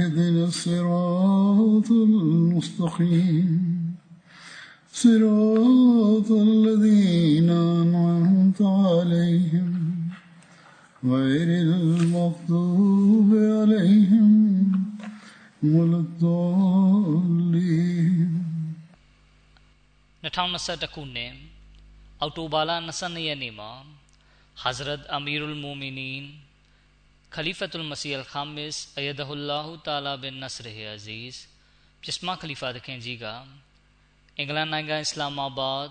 اهدنا الصراط المستقيم صراط الذين أنعمت عليهم غير المغضوب عليهم ولا الضالين 2021ခုနှစ်အောက်တိုဘာလ22ရက်နေ့မှာ Hazrat Amirul Mu'minin Khalifatul Masih Al-Khamis Ayadahullah Ta'ala bin Nasr Aziz ပြစ်မခလီဖာသခင်ကြီးကအင်္ဂလန်နိုင်ငံအစ္စလာမာဘတ်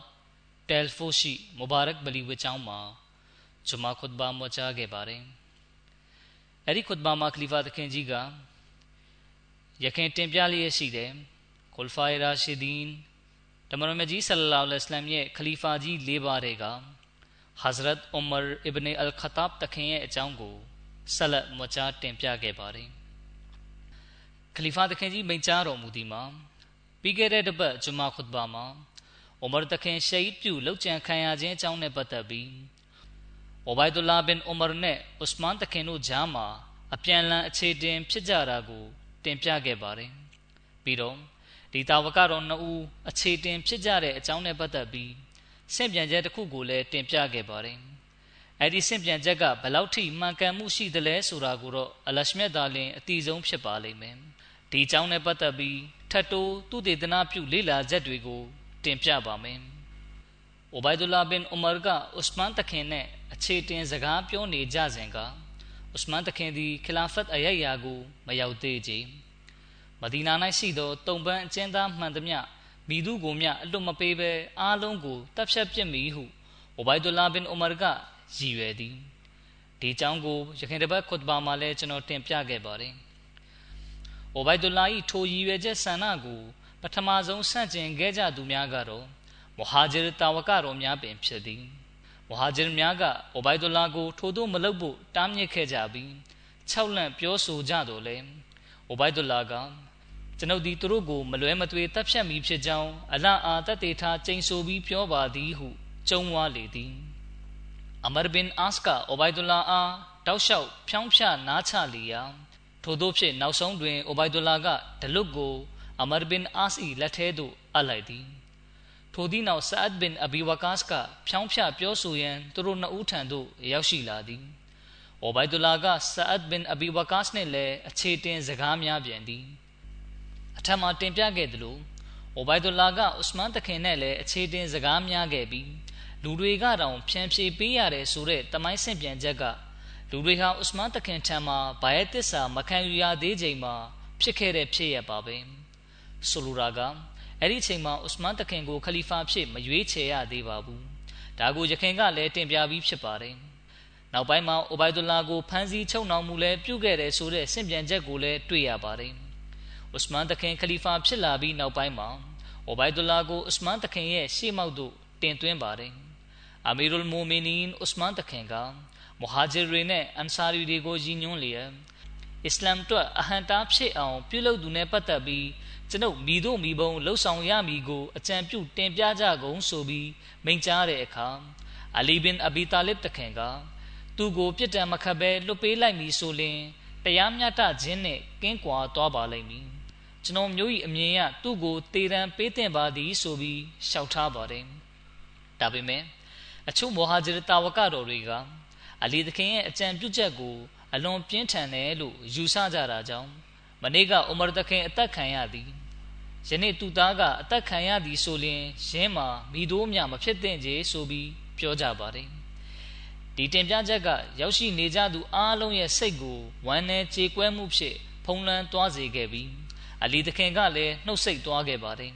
တယ်ဖိုရှိမူဘာရက်ဘလီဝကျောင်းမှာဂျမာခွတ်ဘာမွချာခဲ့ပါတယ်။အဲဒီခွတ် ဘာမှာခလီဖာသခင်ကြီးကယခင်တင်ပြလျက်ရှိတဲ့ခွလ်ဖိုင်ရာရှီဒီန်တမန်တော်မြတ်ကြီးဆလလောလ္လဟ်အလိုင်းရဲ့ခလီဖာကြီး၄ပါးတဲ့က Hazrat Umar ibn al-Khattab တခင်ရဲ့အကြောင်းကိုဆက်လက်မကြားတင်ပြခဲ့ပါတယ်။ခလီဖာတခင်ကြီးမိန့်ကြားတော်မူသည်မှာပြီးခဲ့တဲ့တပတ်ဂျမာခွတ်ဘာမှာအိုမာတခင်ရှဟီဒ်ပြုလောက်ကျန်ခံရခြင်းအကြောင်းနဲ့ပတ်သက်ပြီးအိုဘိုင်ဒူလာဘင်အိုမာနဲ့ဥစမန်တခင်တို့ဂျာမှာအပြန်လန်အခြေတင်ဖြစ်ကြတာကို တင်ပြခဲ့ပါတယ်။ပြီးတော့ဒီတာဝကတော်နှစ်ဦးအခြေတင်ဖြစ်ကြတဲ့အကြောင်းနဲ့ပတ်သက်ပြီးစင့်ပြန်ချက်တစ်ခုကိုလည်းတင်ပြခဲ့ပါတယ်။ အဲဒီစင့်ပြန်ချက်ကဘယ်လောက်ထိမှန်ကန်မှုရှိသလဲဆိုတာကိုတော့အလရှမြတ်သားလင်အတိဆုံးဖြစ်ပါလိမ့်မယ်။ဒီအကြောင်းနဲ့ပတ်သက်ပြီးထပ်တိုးသူတေသနာပြုလေ့လာချက်တွေကိုတင်ပြပါမယ်။အိုဘိုင်ဒူလာဘင်အူမာကဥစမန်တခင်နဲ့အခြေတင်စကားပြောနေကြစဉ်ကဥစမန်တခင်သည်ခလာဖတ်အယယာကိုမရောက်သေးကြ။မဒီနာ၌ရှိသောတုံပန်းအကျဉ်းသားမှန်သမျှမိသူကိုမျှအလွတ်မပေးဘဲအားလုံးကိုတပ်ဖြတ်ပစ်မိဟုအိုဘိုင်ဒူလာဘင်အူမာက ရည်ရွယ်သည်ဒီအကြောင်းကိုရခိုင်တပတ်ခွတ်ဘာမှာလည်းကျွန်တော်တင်ပြခဲ့ပါတယ်။အိုဘိုင်ဒူလာ၏ထိုရည်ရွယ်ချက်ဆန္ဒကိုပထမဆုံးဆန့်ကျင်ခဲ့ကြသူများကတော့မဟာဂျီတာဝကတော်များပင်ဖြစ်သည်။မဟာဂျီများကအိုဘိုင်ဒူလာကိုထိုသို့မလုပ်ဖို့တားမြစ်ခဲ့ကြပြီး၆လန့်ပြောဆိုကြတော့လေ။အိုဘိုင်ဒူလာကကျွန်ုပ်ဒီသူတို့ကိုမလွဲမသွေတပ်ဖြတ်မိဖြစ်ကြောင်းအလအာတတ်တေထားကျိန်ဆိုပြီးပြောပါသည်ဟုကြုံဝါလေသည် အမရ်ဘင်အာစ်ကအိုဘိုင်ဒူလာအားတောက်လျှောက်ဖြောင်းဖြနားချလီယာထို့သောဖြင့်နောက်ဆုံးတွင်အိုဘိုင်ဒူလာကဒလွတ်ကိုအမရ်ဘင်အာစ်၏လက်ထဲသို့အပ်လိုက်သည်ထိုသည့်နောက်ဆာအတ်ဘင်အဘီဝကာစ်ကဖြောင်းဖြပြောဆိုရန်သူတို့နှစ်ဦးထံသို့ရောက်ရှိလာသည်အိုဘိုင်ဒူလာကဆာအတ်ဘင်အဘီဝကာစ်နှင့်လည်းအခြေတင်စကားများပြန်သည်အထက်မှာတင်ပြခဲ့သလိုအိုဘိုင်ဒူလာကဥစမန်တခင်နဲ့လည်းအခြေတင်စကားများခဲ့ပြီး လူတွေကတောင်ဖြန့်ဖြေပေးရတယ်ဆိုတဲ့တမိုင်းဆင့်ပြန်ချက်ကလူတွေဟာဥစမန်တခင်ထံမှာဘာရဲ့တစ္ဆာမခံယူရသေးချိန်မှာဖြစ်ခဲ့တဲ့ဖြစ်ရပါပဲဆိုလိုတာကအဲ့ဒီချိန်မှာဥစမန်တခင်ကိုခလီဖာဖြစ်မရွေးချယ်ရသေးပါဘူးဒါကိုယခင်ကလည်းတင်ပြပြီးဖြစ်ပါတယ်နောက်ပိုင်းမှာအိုဘိုင်ဒူလာကိုဖမ်းဆီးချုပ်နှောင်မှုလည်းပြုခဲ့တယ်ဆိုတဲ့ဆင့်ပြန်ချက်ကိုလည်းတွေ့ရပါတယ်ဥစမန်တခင်ခလီဖာဖြစ်လာပြီးနောက်ပိုင်းမှာအိုဘိုင်ဒူလာကိုဥစမန်တခင်ရဲ့ရှေ့မောက်သို့တင်သွင်းပါတယ် အမီရူလ်မူမီနင်ဥစမန်တခင်ကမူဟာဂျီရီနဲ့အန်ဆာရီတွေကိုရည်ညွှန်းလျက်အစ္စလာမ်အတွက်အဟံတားဖြစ်အောင်ပြုလုပ်သူနဲ့ပတ်သက်ပြီးကျွန်ုပ်မိတို့မိဘုံလှုပ်ဆောင်ရမည်ကိုအကြံပြုတင်ပြကြကုန်ဆိုပြီးမိန့်ကြားတဲ့အခါအလီဘင်အဘီတာလစ်တခင်ကသူ့ကိုပြစ်ဒဏ်မခတ်ဘဲလွတ်ပေးလိုက်မည်ဆိုလျှင်တရားမျှတခြင်းနဲ့ကင်းကွာသွားပါလိမ့်မည်ကျွန်တော်မျိုး၏အမြင်ရသူ့ကိုတေတံပေးတင်ပါသည်ဆိုပြီးလျှောက်ထားပါတယ်ဒါပေမဲ့ အချို့မောဟာဂျီတာဝကတော်တွေကအလီသခင်ရဲ့အကြံပြုချက်ကိုအလွန်ပြင်းထန်တယ်လို့ယူဆကြတာကြောင့်မနေ့ကအိုမာသခင်အသက်ခံရသည်ယနေ့သူသားကအသက်ခံရသည်ဆိုရင်ရင်းမှာမိတို့မြမဖြစ်သင့်ကြဆိုပြီးပြောကြပါတယ်ဒီတင်ပြချက်ကရောက်ရှိနေကြသူအားလုံးရဲ့စိတ်ကိုဝမ်းနည်းကြေကွဲမှုဖြင့်ဖုံးလွှမ်းသွားစေခဲ့ပြီးအလီသခင်ကလည်းနှုတ်ဆက်သွားခဲ့ပါတယ်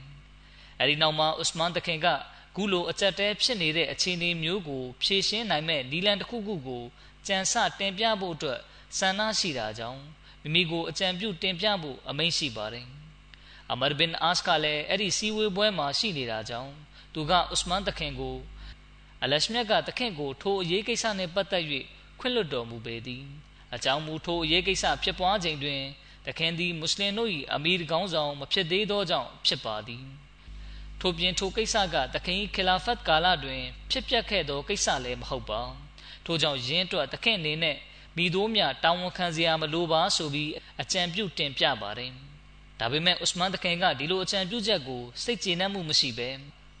အဲဒီနောက်မှာဥစမန်သခင်က ခုလိုအကြက်တဲဖြစ်နေတဲ့အခြေအနေမျိုးကိုဖြေရှင်းနိုင်မဲ့နီလန်တစ်ခုခုကိုကြံစတင်ပြဖို့အတွက်ဆန္ဒရှိတာကြောင့်မိမိကိုအကြံပြုတင်ပြဖို့အမိန့်ရှိပါတယ်။အမာဘင်အာစ်ကလည်းအဲ့ဒီစီဝေးပွဲမှာရှိနေတာကြောင့်သူကဥစမန်တခင်ကိုအလရှမြတ်ကတခင်ကိုထိုအရေးကိစ္စနဲ့ပတ်သက်၍ခွင့်လွှတ်တော်မူပေသည်။အကြောင်းမူထိုအရေးကိစ္စဖြစ်ပွားချိန်တွင်တခင်သည်မွတ်စလင်တို့၏အမီရကောင်းဆောင်မဖြစ်သေးသောကြောင့်ဖြစ်ပါသည်။ ထိုပြင်ထိုကိစ္စကတခင်၏ခလာဖတ်ကာလတွင် ဖြစ်ပျက်ခဲ့သောကိစ္စလည်းမဟုတ်ပါ။ထို့ကြောင့်ယင်းအတွက်တခင်အနေနဲ့မိတို့မြတာဝန်ခံစရာမလိုပါဆိုပြီးအကြံပြုတင်ပြပါတယ်။ဒါပေမဲ့ဥစမန်တခင်ကဒီလိုအကြံပြုချက်ကိုစိတ်ကျေနပ်မှုမရှိဘဲ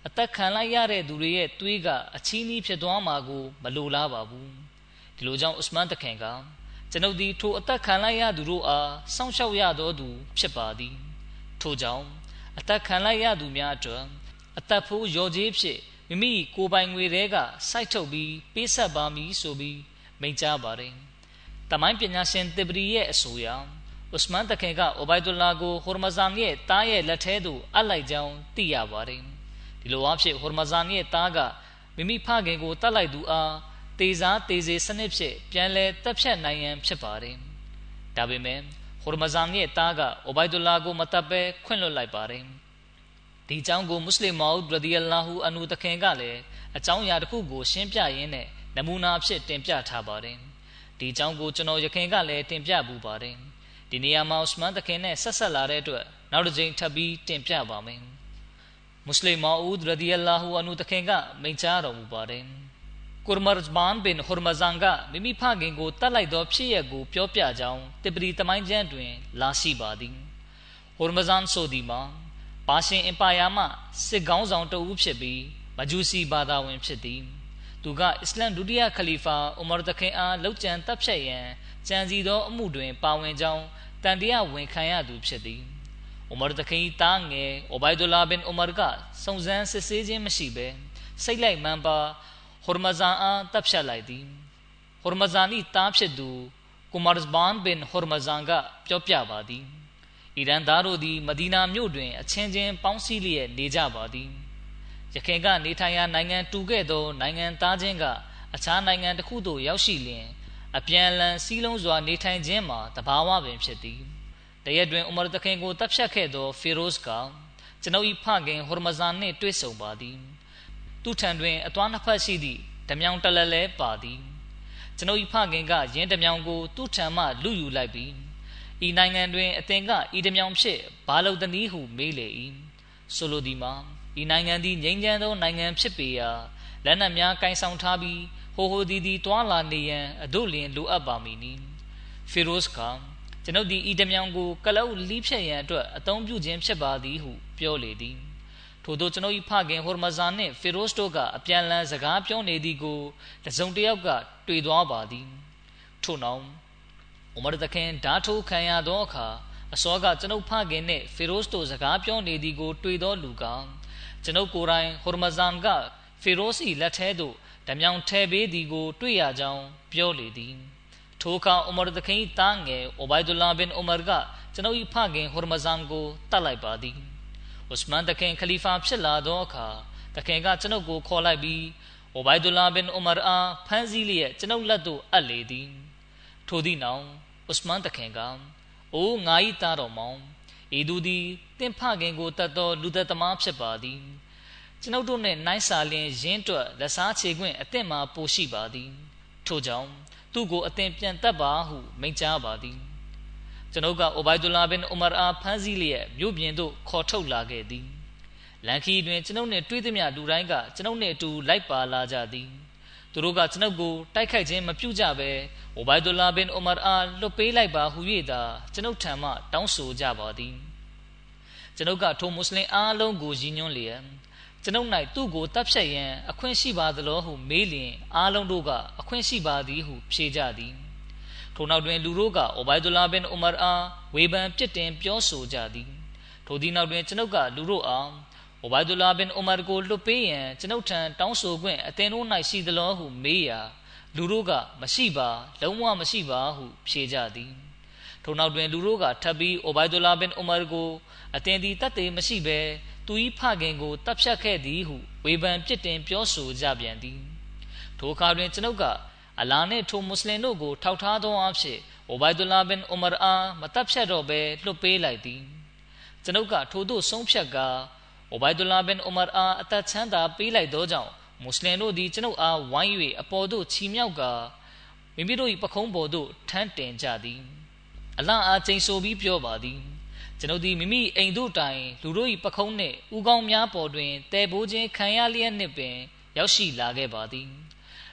အသက်ခံလိုက်ရတဲ့သူတွေရဲ့သွေးကအချီးနှီးဖြစ်သွားမှာကိုမလိုလားပါဘူး။ဒီလိုကြောင့်ဥစမန်တခင်ကကျွန်ုပ်ဒီထိုအသက်ခံလိုက်ရသူတို့အားစောင့်ရှောက်ရသောသူဖြစ်ပါသည်။ထို့ကြောင့် အသက်ခံလိုက်ရသူများအတွက်အသက်ဖိုးရော်ကြီးဖြစ်မိမိကိုယ်ပိုင်ငွေတွေကစိုက်ထုတ်ပြီးပေးဆက်ပါမည်ဆိုပြီးမိန့်ကြားပါတယ်။တမိုင်းပညာရှင်တဘရီရဲ့အဆိုအရဥစမန်တခင်ကအိုဘိုင်ဒူလာကိုဟူရမဇန်ရဲ့တားရဲ့လက်ထဲသို့အပ်လိုက်ကြောင်းသိရပါတယ်ဒီလိုအဖြစ်ဟူရမဇန်ရဲ့တားကမိမိဖခင်ကိုတတ်လိုက်သူအားတေစားတေစေစနစ်ဖြင့်ပြန်လဲတက်ဖြတ်နိုင်ရန်ဖြစ်ပါတယ်ဒါပေမဲ့ ဟူရမဇန်ရဲ့တားကအိုဘိုင်ဒူလာကိုမတပ်ပဲခွင့်လွှတ်လိုက်ပါတယ်ဒီအကြောင်းကိုမွတ်စလင်မောက်ရဒီအလာဟူအန်ဟူတခင်ကလည်းအကြောင်းအရာတစ်ခုကိုရှင်းပြရင်းနဲ့နမူနာအဖြစ်တင်ပြထားပါတယ်။ဒီအကြောင်းကိုကျွန်တော်ရခင်ကလည်းတင်ပြပူပါတယ်ဒီနေရာမှာဥစမန်တခင်နဲ့ဆက်ဆက်လာတဲ့အတွက်နောက်တစ်ကြိမ်ထပ်ပြီးတင်ပြပါမယ်မွတ်စလင်မာဦးရဒီအလာဟူအန်ဟူတခင်ကမိန့်ကြားတော်မူပါတယ် ကူရမတ်ဘန်ဘင်ဟူရမဇန်ကမိမိဖခင်ကိုတတ်လိုက်သောဖြစ်ရပ်ကိုပြောပြကြောင်းတပရီတမိုင်းကျမ်းတွင် လာရှိပါသည်ဟူရမဇန်ဆိုဒီမှာပါရှင်အင်ပါယာမှစစ်ကောင်းဆောင်တဦးဖြစ်ပြီးမဂျူစီဘာသာဝင်ဖြစ်သည်သူကအစ္စလမ်ဒုတိယခလီဖာဥမာတခင်အားလှုပ်ကြံတပ်ဖြတ်ရန်ကြံစီသောအမှုတွင် ပါဝင်ကြောင်းတန်တရားဝန်ခံရသူဖြစ်သည်ဥမာတခင်တားငယ်အိုဘိုင်ဒူလာဘင်ဥမာကစုံစမ်းစစ်ဆေးခြင်းမရှိဘဲစိတ်လိုက်မှန်ပါ ဟူရမဇန်အားတပ်ဖြတ်လိုက်သည်ဟူရမဇန်၏တားဖြစ်သူကူမာဘန်ဘင်ဟူရမဇန်ကပြောပြပါသည်အီရန်သားတို့သည်မဒီနာမြို့တွင်အချင်းချင်းပေါင်းစည်းလျက်နေကြပါသည်ရခင်ကနေထိုင်ရာနိုင်ငံတူခဲ့သောနိုင်ငံသားချင်းကအခြားနိုင်ငံတစ်ခုသို့ရောက်ရှိလျင်အပြန်အလှန်စီးလုံးစွာနေထိုင်ခြင်းမှာတဘာဝပင်ဖြစ်သည်တရက်တွင်ဥမာတခင်ကိုတပ်ဖြတ်ခဲ့သောဖီရိုစ်ကကျွန်ုပ်၏ဖခင်ဟူရမဇန်နှင့်တွေ့ဆုံပါသည် သူထံတွင်အသွားနှစ်ဖက်ရှိသည့်ဓမြောင်တလလဲပါသည်ကျွန်ုပ်၏ဖခင်ကယင်းဓမြောင်ကို သူ့ထံမှလူယူလိုက်ပြီးဤနိုင်ငံတွင်အသင်ကဤဓမြောင်ဖြစ်ဘာလို့တနည်းဟုမေးလေ၏ဆိုလိုသည်မှာဤနိုင်ငံသည်ငြိမ်းချမ်းသောနိုင်ငံဖြစ်ပေရာလက်နက်များကင်ဆောင်ထားပြီးဟိုဟိုဒီဒီတွာလာနေရန်အတို့လျင်လိုအပ်ပါမည်နီဖီရိုစ်ကကျွန်ုပ်ဒီဤတမြောင်ကိုကလောက်လီးဖြတ်ရန်အတွက်အသုံးပြုခြင်းဖြစ်ပါသည်ဟုပြောလေသည် ထို့သောကျွန်ုပ်၏ဖခင်ဟိုမဇာနှင့်ဖီရိုစ်တို့ကအပြန်လန်းစကားပြောနေသည်ကိုတစုံတစ်ယောက်က တွေ့သွားပါသည်ထို့နောက်ဥမရတခင်ဓာထိုးခံရသောအခါအစောကကျွန်ုပ်ဖခင်နှင့်ဖီရိုစ်တို့စကားပြောနေသည်ကို တွေ့သောလူကကျွန်ုပ်ကိုယ်တိုင်ဟူရမဇန်ကဖီရိုစီလက်ထဲသို့ဓမြောင်ထဲပေးသည်ကို တွေ့ရကြောင်းပြောလေသည်ထိုအခါဥမာဒခိတာငယ်အိုဘိုင်ဒူလာဘင်ဥမာကကျွန်ုပ်၏ဖခင်ဟူရမဇန်ကိုတတ်လိုက်ပါသည် ဥစမန်တခင်ခလီဖာဖြစ်လာသောအခါတခင်ကကျွန်ုပ်ကိုခေါ်လိုက်ပြီးအိုဘိုင်ဒူလာဘင်ဥမာအားဖမ်းဆီးလျက်ကျွန်ုပ်လက်သို့အပ်လေသည်ထိုသည့်နောက်ဥစမန်တခင်ကအိုငါ၏သားတော်မောင်ဤသူသည်တင့်ဖခင်ကိုတတ်သောလူသက်သမားဖြစ်ပါသည်ကျွန်ုပ်တို့နှင့်နိုင်စာလင်ရင်းတွက်လက်စားချေခွင့်အသင့်မှာပိုရှိပါသည်ထို့ကြောင့်သူ့ကိုအသင်ပြန်တတ်ပါဟုမိန့်ကြားပါသည် ကျွန်ုပ်ကအိုဘိုင်ဒူလာဘင်ဥမာအားဖမ်းဆီးလျက်မြို့ပြင်သို့ခေါ်ထုတ်လာခဲ့သည်လန်ခီတွင်ကျွန်ုပ်နှင့်တွေ့သမျှလူတိုင်းကကျွန်ုပ်နှင့်အတူလိုက်ပါလာကြသည်သူတို့ကကျွန်ုပ်ကိုတိုက်ခိုက်ခြင်းမပြုကြဘဲအိုဘိုင်ဒူလာဘင်အိုမာအားလွတ်ပေးလိုက်ပါဟု၍သာကျွန်ုပ်ထံမှတောင်းဆိုကြပါသည်ကျွန်ုပ်ကထိုမွတ်စလင်အားလုံးကိုရည်ညွှန်းလျက်ကျွန်ုပ်၌သူ့ကိုတပ်ဖြတ်ရန်အခွင့်ရှိပါသလိုဟုမေးလျင်အားလုံးတို့ကအခွင့်ရှိပါသည်ဟုဖြေကြသည် ထိုနောက်တွင်လူတို့ကအိုဘိုင်ဒူလာဘင်အူမာအားဝေဖန်ပြစ်တင်ပြောဆိုကြသည်ထိုဒီနောက်တွင်ကျွန်ုပ်ကလူတို့အားအိုဘိုင်ဒူလာဘင်အူမာကိုလွတ်ပေးရန်ကျွန်ုပ်ထံတောင်းဆိုခွင့်အသင်တို့၌ရှိသလိုဟုမေးရာလူတို့ကမရှိပါလုံးဝမရှိပါဟုဖြေကြသည်ထိုနောက်တွင်လူတို့ကထပ်ပြီးအိုဘိုင်ဒူလာဘင်အူမာကိုအသင်သည်တတ်သေးမရှိဘဲသူ၏ဖခင်ကိုတပ်ဖြတ်ခဲ့သည်ဟုဝေဖန်ပြစ်တင်ပြောဆိုကြပြန်သည်ထိုအခါတွင်ကျွန်ုပ်က အလာနှင့်ထိုမွတ်စလင်တို့ကို ထောက်ထားသောအဖြစ်အိုဘိုင်ဒူလာဘင်အူမာအားမတပ်ဖြတ်တော့ဘဲလွတ်ပေးလိုက်သည်ကျွန်ုပ်ကထိုသို့ဆုံးဖြတ်ကာအိုဘိုင်ဒူလာဘင်အူမာအားအသက်ချမ်းသာပေးလိုက်သောကြောင့်မွတ်စလင်တို့သည်ကျွန်ုပ်အားဝိုင်း၍အပေါ်သို့ချီမြှောက်ကာမိမိတို့၏ပခုံးပေါ်သို့ထမ်းတင်ကြသည်အလအားချိန်ဆိုပြီးပြောပါသည်ကျွန်ုပ်သည်မိမိအိမ်တို့တိုင်လူတို့၏ပခုံးနှင့်ဥကောင်းများပေါ်တွင်တဲဘိုးခြင်းခံရလျက်နှင့်ပင် ရောက်ရှိလာခဲ့ပါသည်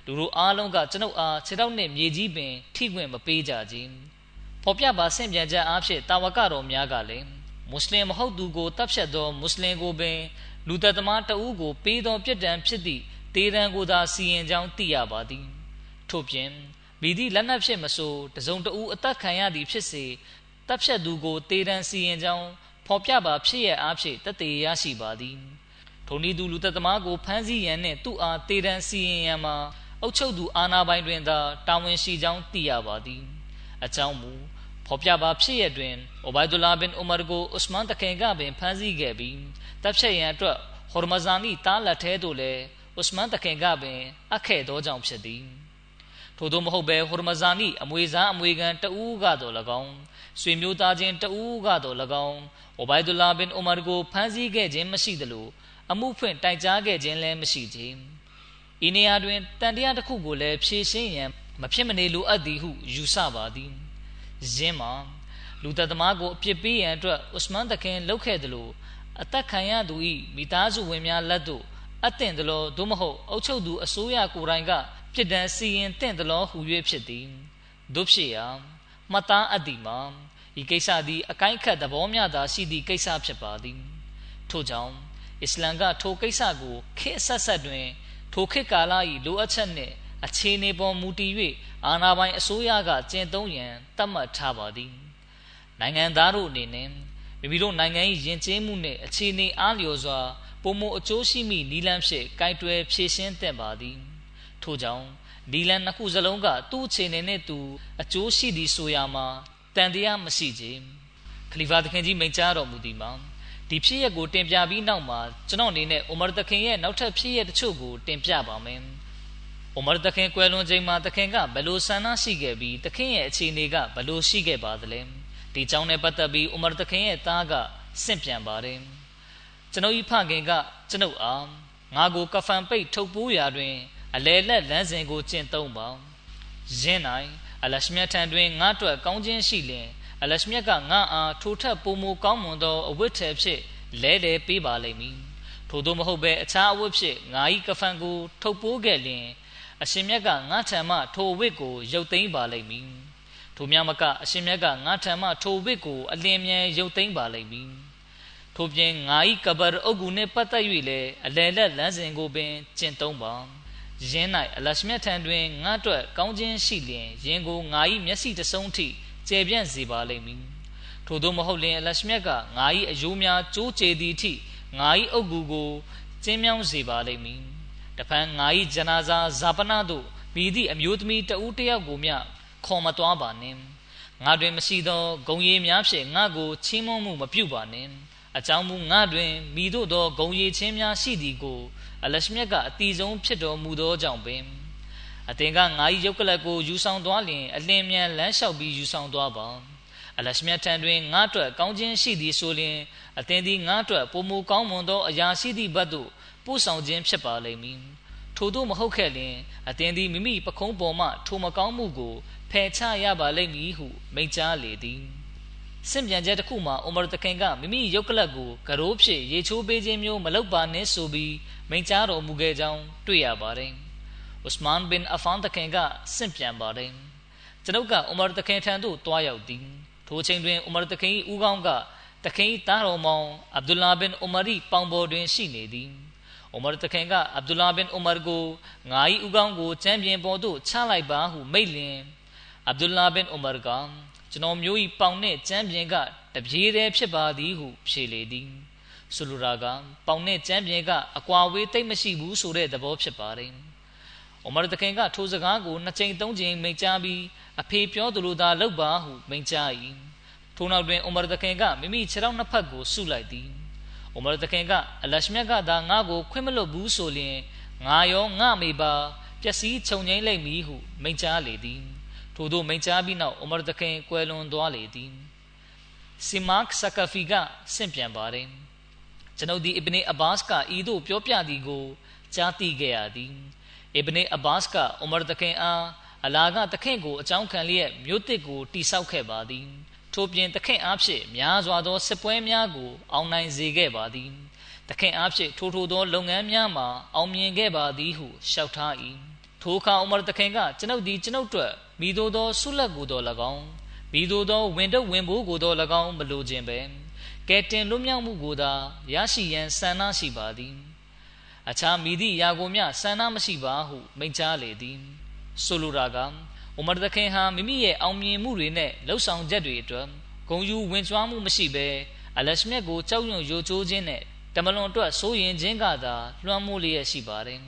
လူတို့အားလုံးကကျွန်ုပ်အားခြေထောက်နှင့်မြေကြီးပင်ထိခွင့်မပေးကြခြင်းဖော်ပြပါဆင့်ပြန်ချက်အားဖြင့်တာဝကတော်များကလည်းမွတ်စလင်မဟုတ်သူကိုတပ်ဖြတ်သောမွတ်စလင်ကိုပင်လူသက်သမားတဦးကိုပေးသောပြစ်ဒဏ်ဖြစ်သည့်တေတံကိုသာစီရင်ကြောင်းသိရပါသည်ထို့ပြင်မိသည့်လက်နက်ဖြစ်မဆိုတစုံတဦးအသက်ခံရသည်ဖြစ်စေတပ်ဖြတ်သူကိုတေတံစီရင်ကြောင်းဖော်ပြပါဖြစ်ရအားဖြင့်တသက်ရရှိပါသည်ထိုနည်းသူလူသက်သမားကိုဖမ်းဆီးရန်နှင့်သူ့အားတေတံစီရင်ရန်မှာ အုပ်ချုပ်သူအာဏာပိုင်တွင်သာတာဝန်ရှိကြောင်းသိရပါသည်အကြောင်းမူဖော်ပြပါဖြစ်ရတွင်အိုဘိုင်ဒူလာဘင်အူမာကိုဥစမန်တခင်ကပင်ဖမ်းဆီးခဲ့ပြီးတပ်ဖြတ်ရန်အတွက်ဟော်မဇာနီတားလက်ထဲသို့လည်းဥစမန်တခင်ကပင်အခဲ့သောကြောင့်ဖြစ်သည်ထို့သောမဟုတ်ဘဲဟော်မဇာနီအမွေစားအမွေခံတဦးကတော့၎င်းဆွေမျိုးသားချင်းတဦးကတော့၎င်းအိုဘိုင်ဒူလာဘင်အူမာကိုဖမ်းဆီးခဲ့ခြင်းမရှိသလိုအမှုဖွင့်တိုင်ကြားခဲ့ခြင်းလည်းမရှိခြင်း ဤနေရာတွင်တန်တရားတစ်ခုကိုလည်းဖြည့်ရှင်းရန်မဖြစ်မနေလိုအပ်သည်ဟုယူဆပါသည်ယင်းမှာလူသက်သမားကိုအပြစ်ပေးရန်အတွက်ဥစမန်တခင်လှုပ်ခဲ့တယ်လို့အသက်ခံရသူ၏မိသားစုဝင်များလက်သို့အသင့်တယ်လို့သို့မဟုတ်အုပ်ချုပ်သူအစိုးရကိုယ်တိုင်ကပြစ်ဒဏ်စီရင်တင့်တယ်လို့ဟူ၍ဖြစ်သည်တို့ဖြစ်ရာမှတ်သားအပ်သည်မှာဤကိစ္စသည်အကိုင်းခတ်သဘောမျှသာရှိသည့်ကိစ္စဖြစ်ပါသည်ထို့ကြောင့်အစ္စလမ်ကထိုကိစ္စကိုခေတ်ဆက်ဆက်တွင် ထိုခေတ်ကာလ၏လိုအပ်ချက်နှင့်အခြေအနေပေါ်မူတည်၍အာဏာပိုင်အစိုးရကကျင့်သုံးရန်သတ်မှတ်ထားပါသည်နိုင်ငံသားတို့အနေနဲ့မိမိတို့နိုင်ငံ၏ယဉ်ကျေးမှုနှင့်အခြေအနေအားလျော်စွာပုံမအကျိုးရှိမိနီလန်းဖြင့်ကိုင်တွယ်ဖြည့်ရှင်းသင့်ပါသည်ထို့ကြောင့်နီလန်းနှစ်ခုစလုံးကသူ့အခြေအနေနဲ့သူအကျိုးရှိသည်ဆိုရမှာတန်တရားမရှိချေခလီဖာသခင်ကြီးမိန့်ကြားတော်မူသည်မှာ ဒီဖြစ်ရက်ကိုတင်ပြပြီးနောက်မှာကျွန်တော်အနေနဲ့အိုမာသခင်ရဲ့နောက်ထပ်ဖြစ်ရက်တချို့ကိုတင်ပြပါမယ်။အိုမာသခင်ကွယ်လွန်ချိန်မှာသခင်ကဘယ်လိုဆန္ဒရှိခဲ့ပြီးသခင်ရဲ့အခြေအနေကဘယ်လိုရှိခဲ့ပါသလဲ။ဒီကြောင်းနဲ့ပတ်သက်ပြီးအိုမာသခင်ရဲ့သားကစင့်ပြန်ပါတယ်။ကျွန်ုပ်ဤဖခင်ကကျွန်ုပ်အားငါကိုကဖန်ပိတ်ထုတ်ပိုးရာတွင် အလေလက်လမ်းစဉ်ကိုကျင့်သုံးပါ။ယင်း၌အလရှမြတ်ထံတွင်ငါ့အတွက်ကောင်းခြင်းရှိလျင် အလရှမြတ်ကငါအားထိုထက်ပိုမိုကောင်းမွန်သောအဝတ်ထည်ဖြင့်လဲတယ်ပေးပါလိမ့်မည်ထို့သောမဟုတ်ဘဲအခြားအဝတ်ဖြင့်ငါ၏ကဖန်ကို ထုတ်ပိုးခဲ့လျင်အရှင်မြတ်ကငါထံမှထိုဝတ်ကိုရုပ်သိမ်းပါလိမ့်မည်ထိုမြတ်မကအရှင်မြတ်ကငါထံမှထိုဝတ်ကိုအလင်းမြန်ရုပ်သိမ်းပါလိမ့်မည်ထို့ပြင်ငါ၏ကဘာအုပ်ကူနှင့်ပတ်သက်၍လည်းအလယ်လက်လမ်းစဉ်ကိုပင်ကျင့်သုံးပါယင်း၌အလရှမြတ်ထံတွင်ငါအတွက်ကောင်းခြင်းရှိလျင်ယင်းကိုငါ၏မျက်စိတဆုံးထိ ကျေပြန့်စေပါလိမ့်မည်ထို့သောမဟုတ်လျင်အလရှမြတ်ကငါ၏အယိုးများကျိုးကျေသည်ထိငါ၏အုပ်ကူကိုကျင်းမြောင်းစေပါလိမ့်မည်တဖန်ငါ၏ဂျနာဇာဇာပနာတို့မိသည့်အမျိုးသမီးတဦးတယောက်ကိုမျှခေါ်မသွားပါနှင့်ငါတွင်မရှိသောဂုံရည်များဖြင့်ငါကိုချီးမွမ်းမှုမပြုပါနှင့်အကြောင်းမူငါတွင်မိတို့သောဂုံရည်ချင်းများရှိသည်ကိုအလရှမြတ်ကအတီဆုံးဖြစ်တော်မူသောကြောင့်ပင် အသင်ကငါ၏ရုပ်ကလပ်ကိုယူဆောင်သွားလျင်အလင်းမြန်လမ်းလျှောက်ပြီးယူဆောင်သွားပါအလရှမြတ်ထံတွင်ငါအတွက်ကောင်းခြင်းရှိသည်ဆိုလျင်အသင်သည်ငါအတွက်ပုံမူကောင်းမွန်သောအရာရှိသည့်ဘက်သို့ပို့ဆောင်ခြင်းဖြစ်ပါလိမ့်မည်ထို့သောမဟုတ်ခဲ့လျင်အသင်သည်မိမိပခုံးပေါ်မှထိုမကောင်းမှုကိုဖယ်ချရပါလိမ့်မည်ဟုမိန့်ကြားလေသည်စင်ပြန်ချက်တစ်ခုမှာအိုမာတခင်ကမိမိရုပ်ကလပ်ကိုကရိုးဖြစ်ရေချိုးပေးခြင်းမျိုးမလုပ်ပါနဲ့ဆိုပြီးမိန့်ကြားတော်မူခဲ့ကြောင်းတွေ့ရပါတယ်။ ဥစမန်ဘင်အဖန်တခင်ကစင်ပြန်ပါတယ်။ကျွန်ုပ်ကအိုမာတခင်ထံသို့တွားရောက်သည်။ထိုချိန်တွင်အိုမာတခင်၏ဦးခေါင်းကတခင်၏သားတော်မောင်အဗ်ဒူလာဘင်အိုမာရီပေါင်ပေါ်တွင်ရှိနေသည်။အိုမာတခင်ကအဗ်ဒူလာဘင်အိုမာကိုငါ၏ဥကောင်းကိုချမ်းပြင်ပေါ်သို့ချလိုက်ပါဟုမိတ်လင်အဗ်ဒူလာဘင်အိုမာကကျွန်တော်မျိုး၏ပေါင်နှင့်ချမ်းပြင်ကတပြေးတည်းဖြစ်ပါသည်ဟုဖြေလေသည်ဆိုလိုတာကပေါင်နဲ့ကျမ်းပြင်ကအကွာဝေးတိတ်မရှိဘူးဆိုတဲ့သဘောဖြစ်ပါတယ်။ အိုမာတခင်ကထိုစကားကိုနှစ်ချိန်သုံးချိန်မိန့်ကြားပြီးအဖေပြောသလိုသာလုပ်ပါဟုမိန့်ကြား၏။ထိုနောက်တွင်အိုမာတခင်ကမိမိခြေထောက်နှစ်ဖက်ကိုဆုလိုက်သည်။အိုမာတခင်ကအလရှမြတ်ကသာငါ့ကိုခွင့်မလွတ်ဘူးဆိုလျှင်ငါရောငါမေပါပျက်စီးခြုံငိမ့်လိုက်မည်ဟုမိန့်ကြားလေသည်။ထို့သောမိန့်ကြားပြီးနောက်အိုမာတခင်ကွယ်လွန်သွားလေသည်။စီမတ်ဆကဖီကဆင့်ပြန်ပါတယ်။ကျွန်ုပ်သည်အစ်ဘနေအဘာစ်ကဤသို့ပြောပြသည်ကိုကြားသိခဲ့ရသည် အစ်ဘနေအဘာစ်ကအူမာတခင်အားအလာကတခင်ကိုအကြောင်းခံလျက်မြို့တစ်ကိုတိဆောက်ခဲ့ပါသည်ထို့ပြင်တခင်အားဖြင့်များစွာသောစစ်ပွဲများကိုအောင်နိုင်စေခဲ့ပါသည်တခင်အားဖြင့်ထိုထိုသောလုပ်ငန်းများမှာအောင်မြင်ခဲ့ပါသည်ဟုရှောက်ထား၏ထိုအခါအူမာတခင်ကကျွန်ုပ်သည်ကျွန်ုပ်တို့မိသို့သောဆုလက်ကိုတော်၎င်းမိသို့သောဝင်တော့ဝင်ဖို့ကိုတော်၎င်းမလိုခြင်းပဲကဲတင်လွတ်မြောက်မှုကိုသာရရှိရန်ဆန္ဒရှိပါသည် အခြားမိသည့်အရာကိုမျှဆန္ဒမရှိပါဟုမိန့်ကြားလေသည်ဆိုလိုတာကအိုမာဒခင်ဟာမိမိရဲ့အောင်မြင်မှုတွေနဲ့လှုပ်ဆောင်ချက်တွေအတွက်ဂုံယူဝင်ကြွားမှုမရှိဘဲအလရှမြတ်ကိုကြောက်ရွံ့ယိုချိုးခြင်းနဲ့တမလွန်အတွက်စိုးရင်ခြင်းကသာလွှမ်းမိုးလျက်ရှိပါတယ်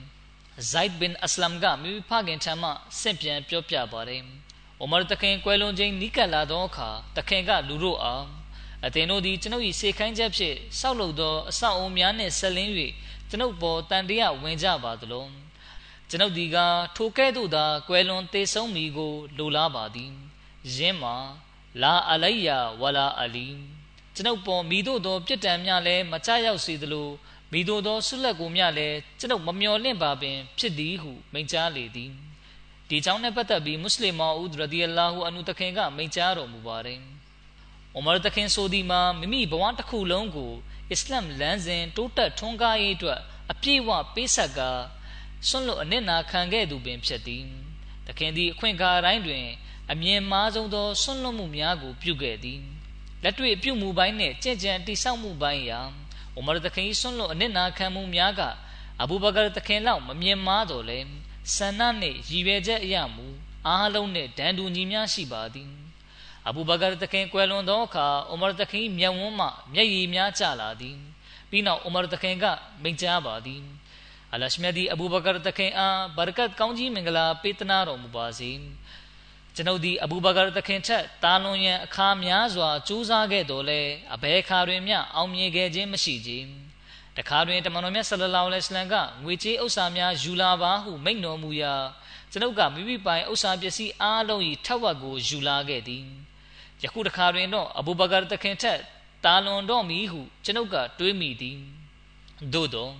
ဇိုက်ဘင်အစလမ်ကမိမိဖခင်ထံမှဆင့်ပြန်ပြောပြပါတယ်။အိုမာတခင်ကွယ်လွန်ခြင်းနီးကပ်လာသောအခါတခင်ကလူတို့အားအသင်တို့သည်ကျွန်ုပ်၏စေခိုင်းချက်ဖြင့်ဆောက်လုပ်သောအဆောက်အအုံများနှင့်ဆက်လင်း၍ ကျွန်ုပ်ပေါ်တန်တရားဝင်ကြပါသလုံးကျွန်ုပ်ဒီကထိုကဲ့သို့သာကွယ်လွန်သေဆုံးမိကိုလိုလားပါသည်ယင်းမှာလာအလိုက်ယာဝလာအလီကျွန်ုပ်ပေါ်မိတို့သောပြစ်ဒဏ်များလည်းမချရောက်စေသလိုမိတို့သောဆုလက်ကိုများလည်းကျွန်ုပ်မမျော်လင့်ပါပင်ဖြစ်သည်ဟုမိန့်ကြားလေသည်ဒီကြောင့်နဲ့ပတ်သက်ပြီးမွတ်စလင်မောဦးရဒီအလာဟူအန်နုတခင်ကမိန့်ကြားတော်မူပါတယ်အိုမာတခင်ဆိုဒီမှာမိမိဘဝတစ်ခုလုံးကို အစ္စလာမ်လမ်းစဉ် တိုးတက်ထွန်းကားရေးအတွက် အပြည့်အဝပေးဆက်ကဆွန့်လွတ်အနစ်နာခံခဲ့သူပင်ဖြစ်သည်တခင်သည် အခွင့်အခါတိုင်းတွင် အမြင်မားဆုံးသောဆွန့်လွတ်မှုများကို ပြုခဲ့သည်လက်တွေ့ပြုမှုပိုင်းနှင့် ကြင်ကြံတိဆောက်မှုပိုင်းရာအိုမာတခင်ဆွန့်လွတ်အနစ်နာခံမှုများက အဘူဘကာတခင်လောက် မမြင်မားတော်လဲဆန္ဒနှင့်ရည်ရွယ်ချက်အရမူအားလုံးနှင့်ဒန်တူညီများရှိပါသည် အဘူဘကာတခင်ကွယ်လွန်သောအခါအိုမာတခင်မျက်ဝန်းမှမျက်ရည်များကျလာသည်ပြီးနောက်အိုမာတခင်ကမိန့်ကြားပါသည်အလရှမြဒီအဘူဘကာတခင်အားဘာရကတ်ကောင်းကြီးမင်္ဂလာပေးသနာတော်မူပါစေကျွန်ုပ်သည်အဘူဘကာတခင်ထက်တာလွန်ရန်အခါများစွာကြိုးစားခဲ့တော်လဲအဘဲခါတွင်မျှအောင်မြင်ခဲ့ခြင်းမရှိခြင်းတခါတွင်တမန်တော်မြတ်ဆလလောလဟ်အလัยဟ်ကငွေကြေးဥစ္စာများယူလာပါဟုမိန့်တော်မူရာကျွန်ုပ်ကမိမိပိုင်ဥစ္စာပစ္စည်းအားလုံး၏ထက်ဝက်ကိုယူလာခဲ့သည် ယခုတခါတွင်တော့အဘူဘကာတခင်ထက်တာလွန်တော့မီဟုကျွန်ုပ်ကတွေးမိသည်သို့တော့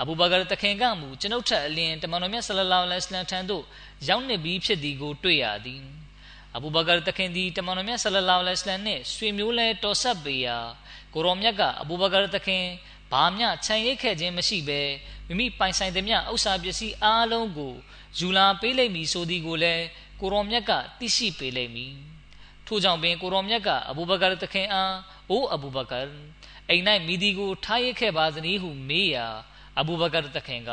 အဘူဘကာတခင်ကမူကျွန်ုပ်ထက်အလင်းတမန်တော်မြတ်ဆလလောလဟ်အလัยဟ်ထံသို့ရောက်နေပြီးဖြစ်သည်ကိုတွေ့ရသည်အဘူဘကာတခင်သည်တမန်တော်မြတ်ဆလလောလဟ်အလัยဟ်နှင့်ဆွေမျိုးလဲတော်ဆက်ပေရာကိုရောမြတ်ကအဘူဘကာတခင်ဘာမျှခြံရိပ်ခဲ့ခြင်းမရှိဘဲမိမိပိုင်ဆိုင်သည်မျှဥစ္စာပစ္စည်းအားလုံးကိုယူလာပေးလိုက်မည်ဆိုသည်ကိုလည်းကိုရောမြတ်ကသိရှိပေးလိုက်မည် ထို့ကြောင့်ပင်ကိုရောမြတ်ကအဘူဘကာတခင်အားအိုးအဘူဘကာအိမ်၌မိဒီကိုထားရခဲ့ပါသနည်းဟုမေးရာအဘူဘကာတခင်က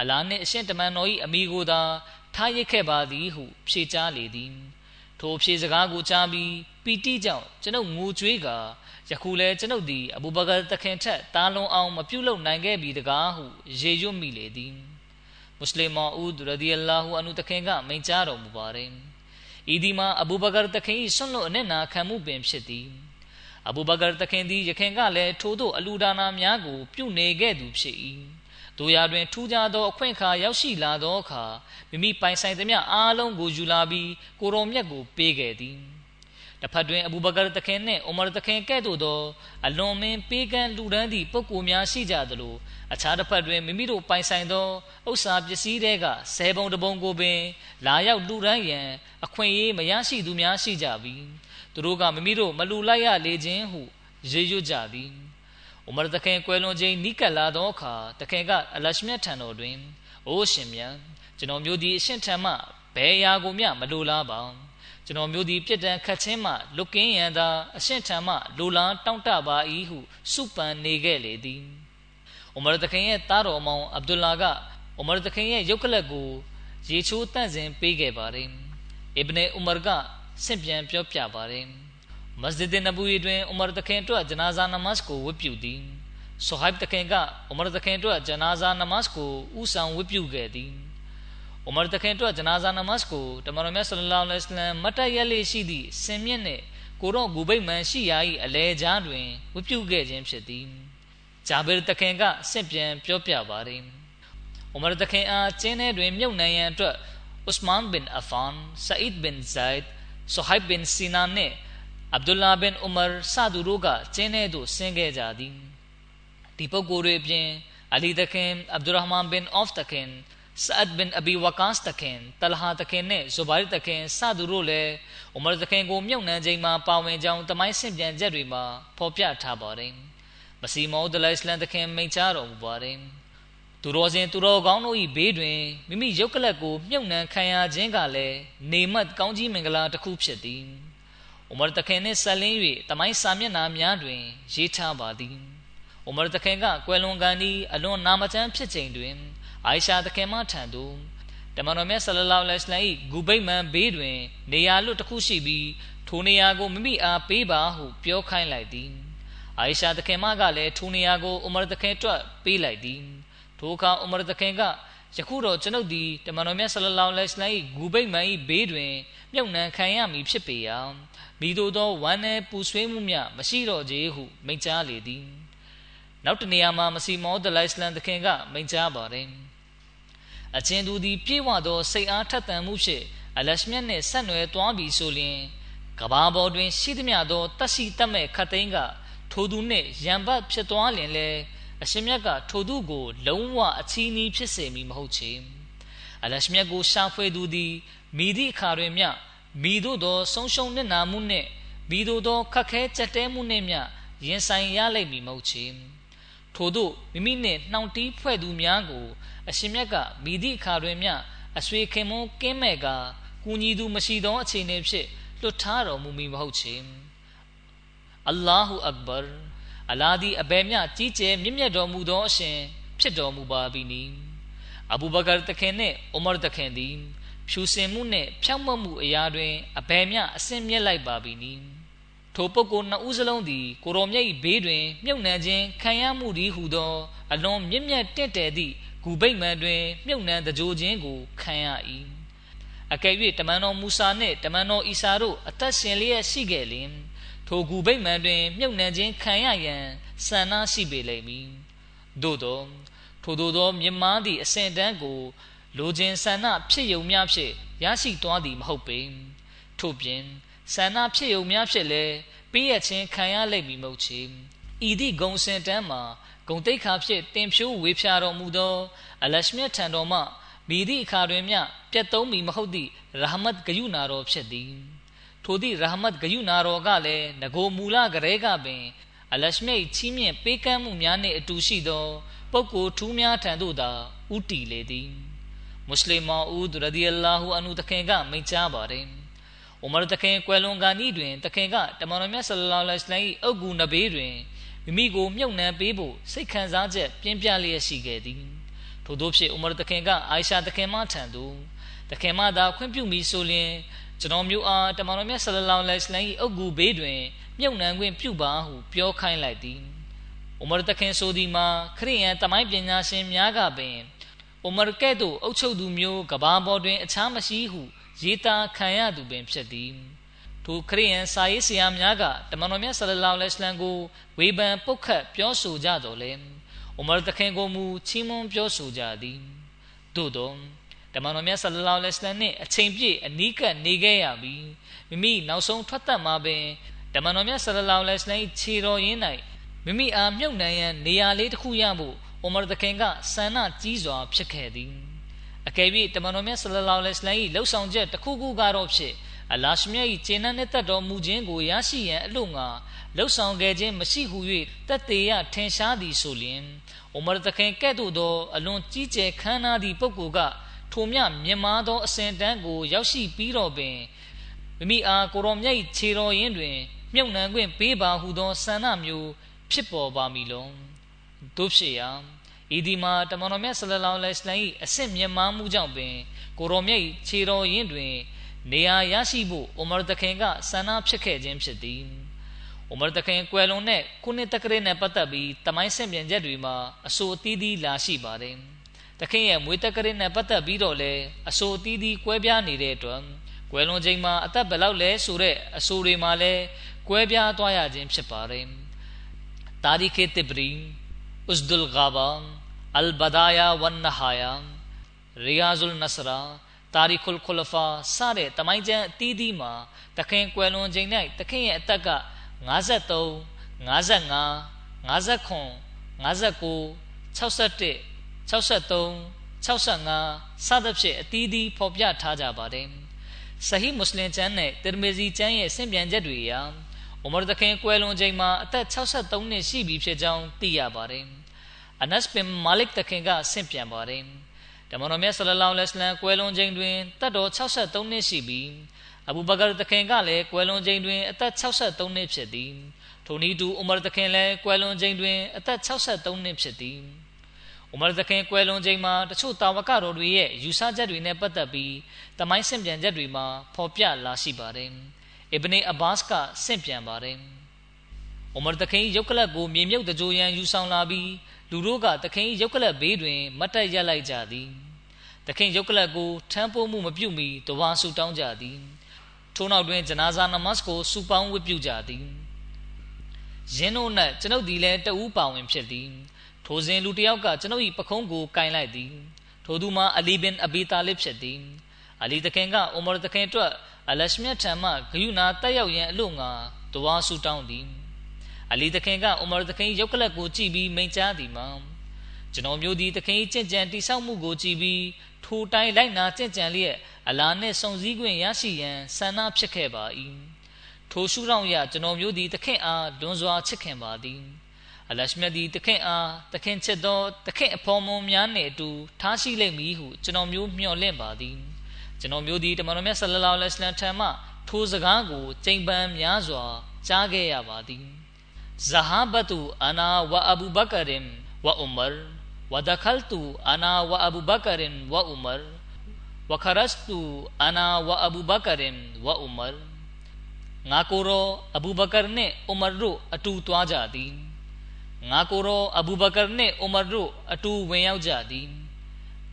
အလာနှင့်အရှင်တမန်တော်၏အမိကိုသာထားရခဲ့ပါသည်ဟု ဖြေကြားလေသည်ထိုဖြေစကားကိုကြားပြီးပီတိကြောင့်ကျွန်ုပ်ငိုကြွေးကယခုလဲကျွန်ုပ်သည်အဘူဘကာတခင်ထက်တားလွန်အောင် မပြုတ်လုံနိုင်ခဲ့ပြီတကားဟုရေရွတ်မိလေသည်မွတ်စလင်မောဦးရဒီအလာဟူအန်ဟူတခင်ကမိန့်ကြားတော်မူပါတယ် ဤဒီမှာအဘူဘကာတခင်၏ဆွန့်လွတ်အနစ်နာခံမှုပင်ဖြစ်သည်အဘူဘကာတခင်သည်ယခင်ကလည်းထိုသို့အလူဒါနာများကို ပြုနေခဲ့သူဖြစ်၏တို့ရာတွင်ထူးခြားသောအခွင့်အခါရောက်ရှိလာသောအခါမိမိပိုင်ဆိုင်သမျှအားလုံးကိုယူလာပြီးကိုရောမြတ်ကိုပေးခဲ့သည် တစ်ဖက်တွင်အဘူဘကာတခင်နှင့်အိုမာတခင်ကဲ့သို့သောအလွန်မင်းပေးကမ်းလူဒန်းသည့်ပုဂ္ဂိုလ်များရှိကြသလိုအခြားတစ်ဖက်တွင်မိမိတို့ပိုင်ဆိုင်သောဥစ္စာပစ္စည်းတွေကဆယ်ပုံတပုံကိုပင် လာရောက်လူဒန်းရန်အခွင့်အရေးမရရှိသူများရှိကြပြီးသူတို့ကမိမိတို့မလူလိုက်ရလေခြင်းဟုရေရွတ်ကြသည်ဥမရတခင်ကွယ်လွန်ခြင်းနိကလာသောအခါတခင်ကအလရှမြတ်ထံတော်တွင်အိုးရှင်မြတ်ကျွန်တော်မျိုးဒီအရှင်ထံမှဘယ်အရာကိုမျှမလိုလားပါ ကျွန်တော်မျိုးဒီပြစ်ဒဏ်ခတ်ခြင်းမှလွတ်ကင်းရန်သာအရှင်ထံမှလိုလားတောင့်တပါ၏ဟုစုပန်နေခဲ့လေသည်။အိုမာတခင်ရဲ့သားတော်မောင်အဗ်ဒူလာကအိုမာတခင်ရဲ့ရုပ်ကလပ်ကိုရေချိုးတန့်စင်ပေးခဲ့ပါတယ်။အစ်ဘနေဥမာကဆင့်ပြန်ပြောပြပါတယ်။မစဂျစ်နဘူရီတွင်ဥမာတခင်တို့ဂျနာဇာနမတ်ကိုဝတ်ပြုသည်။ဆိုဟိုက်တခင်ကဥမာတခင်တို့ဂျနာဇာနမတ်ကိုဥဆောင်ဝတ်ပြုခဲ့သည်။ ဥမာတခင်တို့ဂျနာဇာနမတ်ကိုတမန်တော်မြတ်ဆလလောလဟ်အလัยဟ်မတ်တရလေးရှိသည့်စင်မြင့်နှင့်ကိုတော့ဂူဘိတ်မှန်ရှိရာ၏အလဲကြားတွင်ဝတ်ပြုခဲ့ခြင်းဖြစ်သည်။ဂျာဘီရ်တခင်ကဆင့်ပြန်ပြောပြပါတယ်။ဥမာတခင်အားကျင်းထဲတွင်မြုပ်နှံရန်အတွက်ဥစမန်ဘင်အဖန်ဆာအစ်ဘင်ဇိုင်ဒ်ဆိုဟိုက်ဘင်စီနာနှင့်အဗ်ဒူလာဘင်ဥမာစသူတို့ကကျင်းထဲသို့ဆင်းခဲ့ကြသည်ဒီပုဂ္ဂိုလ်တွေအပြင်အလီတခင်အဗ်ဒူရဟ်မန်ဘင်အော့ဖ်တခင် ဆာဒ်ဘင်အဘီဝကာစ်တခင်တလဟာတခင်နဲ့ဇူဘိုင်တခင်စသူတို့လည်းဥမာတခင်ကိုမြုပ်နှံချိန်မှာပါဝင်ကြောင်းတမိုင်းဆင့်ပြန်ချက်တွေမှာဖော်ပြထားပါတယ်မစီမောဒလိုင်စလန်တခင်မိန့်ကြားတော်မူပါတယ်သူတော်စင်သူတော်ကောင်းတို့၏ဘေးတွင်မိမိရုပ်ကလပ်ကိုမြုပ်နှံခံရခြင်းကလည်းနေမတ်ကောင်းကြီးမင်္ဂလာတစ်ခုဖြစ်သည်။ဥမာတခင်နှင့်ဆက်လင်း၍တမိုင်းစာမျက်နှာများတွင် ရေးထားပါသည်။ဥမာတခင်ကကွယ်လွန်ကန်သည်အလွန်နာမကျန်းဖြစ်ချိန်တွင် အိုင်ရှာတခင်မှထံသို့တမန်တော်မြတ်ဆလလောလဟ်အလိုင်းဂူဘိတ်မန်ဘေးတွင် နေရာလွတ်တစ်ခုရှိပြီးထိုနေရာကိုမိမိအားပေးပါဟုပြောခိုင်းလိုက်သည်။အိုင်ရှာတခင်မကလည်းထိုနေရာကိုဥမာတခင်တွက်ပေးလိုက်သည်။ထိုအခါဥမရသခင်ကယခုတော့ကျွန်ုပ်သည်တမန်တော်မြတ်ဆလလောလဟ်အလိုင်းဂူဘိတ်မန်၏ဘေးတွင်မြုပ်နှံခံရမည်ဖြစ်ပေရာမိတို့သောဝမ်းနယ်ပူဆွေးမှုများမရှိတော့ကြဟုမိန့်ကြားလေသည်နောက်တနေရာမှာမစီမောဒလိုင်စလန်သခင်ကမိန့်ကြားပါတယ် အချင်းသူသည် ပြေဝသော စိတ်အားထက်သန်မှုဖြင့် အလရှမြတ်နှင့် ဆက်နွယ်သွားပြီဆိုလျှင်ကဘာပေါ်တွင် ရှိသမျှသောတတ်ရှိတတ်မဲ့ခတ်သိန်းက ထိုသူနှင့်ရံပတ်ဖြစ်သွားလျင်လည်းအရှင်မြတ်က ထိုသူကို လုံးဝအချီးနှီးဖြစ်စေမည်မဟုတ်ချေအလရှမြတ်ကို ရှာဖွေသူသည်မိသည့်အခါတွင်မြမိတို့သော ဆုံးရှုံးနစ်နာမှုနှင့်မိတို့သောခက်ခဲကြက်တဲမှုနှင့်မြရင်ဆိုင်ရလိမ့်မည်မဟုတ်ချေထို့သို့မိမိနှင့်နှောင့်တီးဖွဲ့သူများကို အရှင်မြတ်ကမိသည့်အခါတွင်မြအဆွေခင်မွန်းကင်းမဲ့ကကူညီသူမရှိသောအခြေအနေဖြင့်လွတ်ထားတော်မူမည်မဟုတ်ချေအလ္လာဟူအက်ဘာအလာသည်အဘယ်မျှကြီးကျယ်မြင့်မြတ်တော်မူသောအရှင်ဖြစ်တော်မူပါပြီနီအဘူဘကာတခင်နှင့်အိုမာတခင်သည်ဖြူစင်မှုနှင့်ဖြောင့်မတ်မှုအရာတွင်အဘယ်မျှအစင်မြက်လိုက်ပါပြီနီထိုပုဂ္ဂိုလ်နှစ်ဦးစလုံးသည်ကိုရောမြတ်၏ဘေးတွင်မြုပ်နှံခြင်းခံရမှုသည်ဟုသော အလွန်မြင့်မြတ်တင့်တယ်သည့် ဂူဘိတ်မှန်တွင် မြုပ်နှံတကြိုခြင်းကိုခံရ၏အကယ်၍တမန်တော်မူဆာနှင့်တမန်တော်အီစာတို့အသက်ရှင်လျက်ရှိခဲ့လျင်ထိုဂူဗိမ့်မှန်တွင် မြုပ်နှံခြင်းခံရရန်ဆန္ဒရှိပေလိမ့်မည်သို့သောထိုသို့သောမြမသည့်အစဉ်တန်းကိုလိုခြင်းဆန္ဒဖြစ်ယုံများဖြင့်ရရှိသွားသည်မဟုတ်ပေထို့ပြင်ဆန္ဒဖြစ်ယုံများဖြင့်လည်းပေးရခြင်းခံရလိမ့်မည်မဟုတ်ချေဤသည့်ဂုံစင်တန်းမှာ ဂုံတိတ်ခါဖြင့်တင်ဖြိုးဝေဖြာတော်မူသော အလရှမြတ်ထံတော်မှမိသည့်အခါတွင်မျှပြတ်သုံးမီမဟုတ်သည့်ရဟမတ်ဂယုနာတော်ဖြစ်သည်ထိုသည့်ရဟမတ်ဂယုနာတော်ကလည်းငโกမူလကလေးကပင် အလရှမိတ်ချီးမြှင့်ပေးကမ်းမှုများနှင့်အတူရှိသောပုဂ္ဂိုလ်ထူးများထံသို့သာဥတီလေသည်မွတ်စလင်မောဦးရဒီအလာဟူအနုတခင်ကမိန့်ကြားပါတယ်။ဥမာတခင်ကွယ်လွန်ကနီးတွင်တခင်ကတမန်တော်မြတ်ဆလလောလဟ်အလိုင်း၏အုတ်ဂူနဘေးတွင် မိမိကိုမြုပ်နှံပေးဖို့စိတ်ခံစားချက်ပြင်းပြလျက်ရှိခဲ့သည်။ထို့သောဖြင့်ဥမာတခင်ကအာရှာတခင်မထံသို့တခင်မသာခွင့်ပြုမိဆိုလျင်ကျွန်တော်မျိုးအားတမန်တော်မြတ်ဆလလောလဟ်အလိုင်း၏အုတ်ဂူဘေးတွင်မြုပ်နှံခွင့်ပြုပါဟုပြောခိုင်းလိုက်သည်။ဥမာတခင်ဆိုသည်မှာခရိယန်တမိုင်းပညာရှင်များကပင်ဥမာကဲ့သို့အုပ်ချုပ်သူမျိုးကဘာပေါ်တွင်အခြားမရှိဟုရေးသားခံရသူပင်ဖြစ်သည်။ ထိုခရိယန်စာရေးဆရာများကတမန်တော်မြတ်ဆလလောလဟ်အလိုင်းကိုဝေဖန်ပုတ်ခတ်ပြောဆိုကြတော်လဲ။ဥမာတခင်ကိုမူချီးမွမ်းပြောဆိုကြသည်။သို့သောတမန်တော်မြတ်ဆလလောလဟ်အလိုင်းနဲ့အချိန်ပြည့်အနီးကပ်နေခဲ့ရပြီးမိမိနောက်ဆုံးထွက်သက်မှာပင်တမန်တော်မြတ်ဆလလောလဟ်အလိုင်းခြေတော်ရင်း၌မိမိအားမြုပ်နှံရန်နေရာလေးတစ်ခုရဖို့အိုမာတခင်ကဆန္ဒကြီးစွာဖြစ်ခဲ့သည်အကယ်၍တမန်တော်မြတ်ဆလလောလဟ်အလိုင်း၏လှုပ်ဆောင်ချက်တစ်ခုခုကတော့ဖြစ် အလာရှမြတ်၏ခြေနှံ့နဲ့တတ်တော်မူခြင်းကိုရရှိရန်အလို့ငါလှုပ်ဆောင်ခဲ့ခြင်းမရှိဟု၍တတ်သေးရထင်ရှားသည်ဆိုလျင်အိုမာတခင်ကဲ့သို့သောအလွန်ကြီးကျယ်ခမ်းနားသည့်ပုဂ္ဂိုလ်ကထိုမြမြင်မာသောအစဉ်တန်းကို ရောက်ရှိပြီးတော့ပင်မိမိအားကိုရောမြတ်၏ခြေတော်ရင်းတွင် မြုပ်နှံခွင့်ပေးပါဟုသောဆန္ဒမျိုးဖြစ်ပေါ်ပါမည်လုံးတို့ဖြစ်ရာဤဒီမှာတမန်တော်မြတ်ဆလလောလဟ်အလိုင်းမ်၏အဆင့်မြင့်မားမှုကြောင့်ပင်ကိုရောမြတ်၏ခြေတော်ရင်းတွင် နေရာရရှိဖို့အိုမာတခင်ကဆန္ဒဖြစ်ခဲ့ခြင်းဖြစ်သည်အိုမာတခင်ကွယ်လွန်တဲ့ခုနှစ်တက္ကရာနဲ့ပတ်သက်ပြီးတမိုင်းဆင့်ပြန်ချက်တွေမှာအဆိုအသီးသီးလာရှိပါတယ်တခင်ရဲ့မွေးတက္ကရာနဲ့ပတ်သက်ပြီးတော့လည်းအဆိုအသီးသီးကွဲပြားနေတဲ့အတွက်ကွယ်လွန်ချိန်မှာအသက်ဘယ်လောက်လဲဆိုတဲ့အဆိုတွေမှာလည်းကွဲပြားသွားရခြင်းဖြစ်ပါတယ်တာရီခေတဘရီဥစဒုလ်ဂါဘာအလ်ဘဒါယာဝန်နဟာယာရီယာဇုလ်နဆရာ တာရီခုလ်ခူလဖာစတဲ့တမိုင်းကျမ်းအသီးသီးမှာတခင်ကွယ်လွန်ချိန်၌တခင်ရဲ့အသက်က53 55 59 59 61 63 65စသဖြင့်အသီးသီးဖော်ပြထားကြပါတယ်။ဆဟီမွတ်စလင်ကျမ်းနဲ့တိရမဇီကျမ်းရဲ့ဆင့်ပြန်ချက်တွေအရအိုမာတခင်ကွယ်လွန်ချိန်မှာအသက်63နှစ်ရှိပြီဖြစ်ကြောင်းသိရပါတယ်။အနတ်ဘင်မာလစ်တခင်ကဆင့်ပြန်ပါတယ်။ တမန်တော်မြတ်ဆလလောလဟ်အလัยဟ်ကွယ်လွန်ချိန်တွင်တက်တော်63နှစ်ရှိပြီးအဘူဘကာတခင်ကလည်းကွယ်လွန်ချိန်တွင်အသက်63နှစ်ဖြစ်သည်။ထိုနည်းတူအိုမာတခင်လည်းကွယ်လွန်ချိန်တွင်အသက်63နှစ်ဖြစ်သည်။။ဥမာသခင်ကွယ်လွန်ချိန်မှာတချို့တာဝကတော်တွေရဲ့ယူဆချက်တွေနဲ့ပတ်သက်ပြီးတမိုင်းဆင့်ပြန်ချက်တွေမှာဖော်ပြလာရှိပါတယ်။အစ်ဘနီအဘတ်စ်ကဆင့်ပြန်ပါတယ်။ဥမာသခင်ရုပ်ကလပ်ကိုမြေမြုပ်တကြိုရန်ယူဆောင်လာပြီး လူတို့ကသခင်ရုပ်ကလပ်ဘေးတွင် မတ်တက်ရက်လိုက်ကြသည်။သခင်ရုပ်ကလပ်ကိုထမ်းပိုးမှုမပြုမီတဝါဆူတောင်းကြသည်။ထို့နောက်တွင်ဂျနာဇာနမတ်ကိုစူပေါင်းဝတ်ပြုကြသည်။ယင်းတို့၌ကျွန်ုပ်ဒီလည်းတဦးပါဝင်ဖြစ်သည်။ထိုစဉ်လူတစ်ယောက်ကကျွန်ုပ်၏ပခုံးကိုကင်လိုက်သည်ထိုသူမှာအလီဘင်အဘီတာလစ်ဖြစ်သည်အလီတခင်ကအိုမာတခင်အတွက်အလရှမြတ်ထံမှဂယုနာတက်ရောက်ရန်အလို့ငါတဝါဆူတောင်းသည် အလီတခင်ကအိုမာတခင်ရုပ်ကလပ်ကိုကြည့်ပြီးမိန့်ကြားသည်မှာကျွန်တော်မျိုးဒီတခင်ကြင်ကြံတိဆောက်မှုကိုကြည့်ပြီးထိုတိုင်းလိုက်နာကြင်ကြံလျက်အလာနှင့်စုံစည်းခွင့်ရရှိရန်ဆန္ဒဖြစ်ခဲ့ပါ၏ထိုရှုထောင့်ရကျွန်တော်မျိုးဒီတခင်အားလွန်စွာချစ်ခင်ပါသည်အလရှမြတ်ဒီတခင်အားတခင်ချစ်သောတခင်အဖော်မုံများနှင့်အတူထားရှိလိမ့်မည်ဟုကျွန်တော်မျိုးမျှော်လင့်ပါသည်ကျွန်တော်မျိုးဒီတမန်တော်မြတ်ဆလလောလဟ်အလัยဟ်ထံမှထိုစကားကိုကြိမ်ပန်းများစွာကြားခဲ့ရပါသည် ဇဟာဘတုအနာဝအဘူဘကရင်ဝဥမရဝဒခလတုအနာဝအဘူဘကရင်ဝဥမရဝခရစတုအနာဝအဘူဘကရင်ဝဥမရငါကိုရောအဘူဘကာနှင့်ဥမရတို့အတူသွားကြသည်ငါကိုရောအဘူဘကာနှင့်ဥမာတို့အတူဝင်ရောက်ကြသည်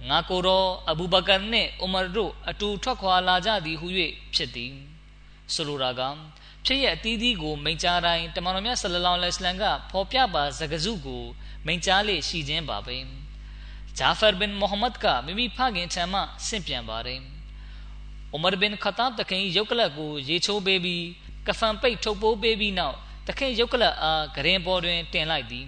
ငါကိုရောအဘူဘကာနှင့်ဥမာတို့အတူထွက်ခွာလာကြသည်ဟု၍ဖြစ်သည်ဆိုလိုတာက ဖြစ်ရဲ့အသီးသီးကိုမိန့်ကြားတိုင်းတမန်တော်မြတ်ဆလလောလဟ်အလัยဟ်ကဖော်ပြပါစကားစုကိုမိန့်ကြားလေရှိခြင်းပါပဲဂျာဖာဘင်မိုဟမ္မဒ်ကမိမိဖခင်ထံမှဆင့်ပြန်ပါတယ်။ဥမရ်ဘင်ခတာဘ်တခင်ရုပ်ကလပ်ကိုရေချိုးပေးပြီးကဖန်ပိတ်ထုတ်ပိုးပေးပြီးနောက်တခင်ရုပ်ကလပ်အားဂရင်ပေါ်တွင်တင်လိုက်သည်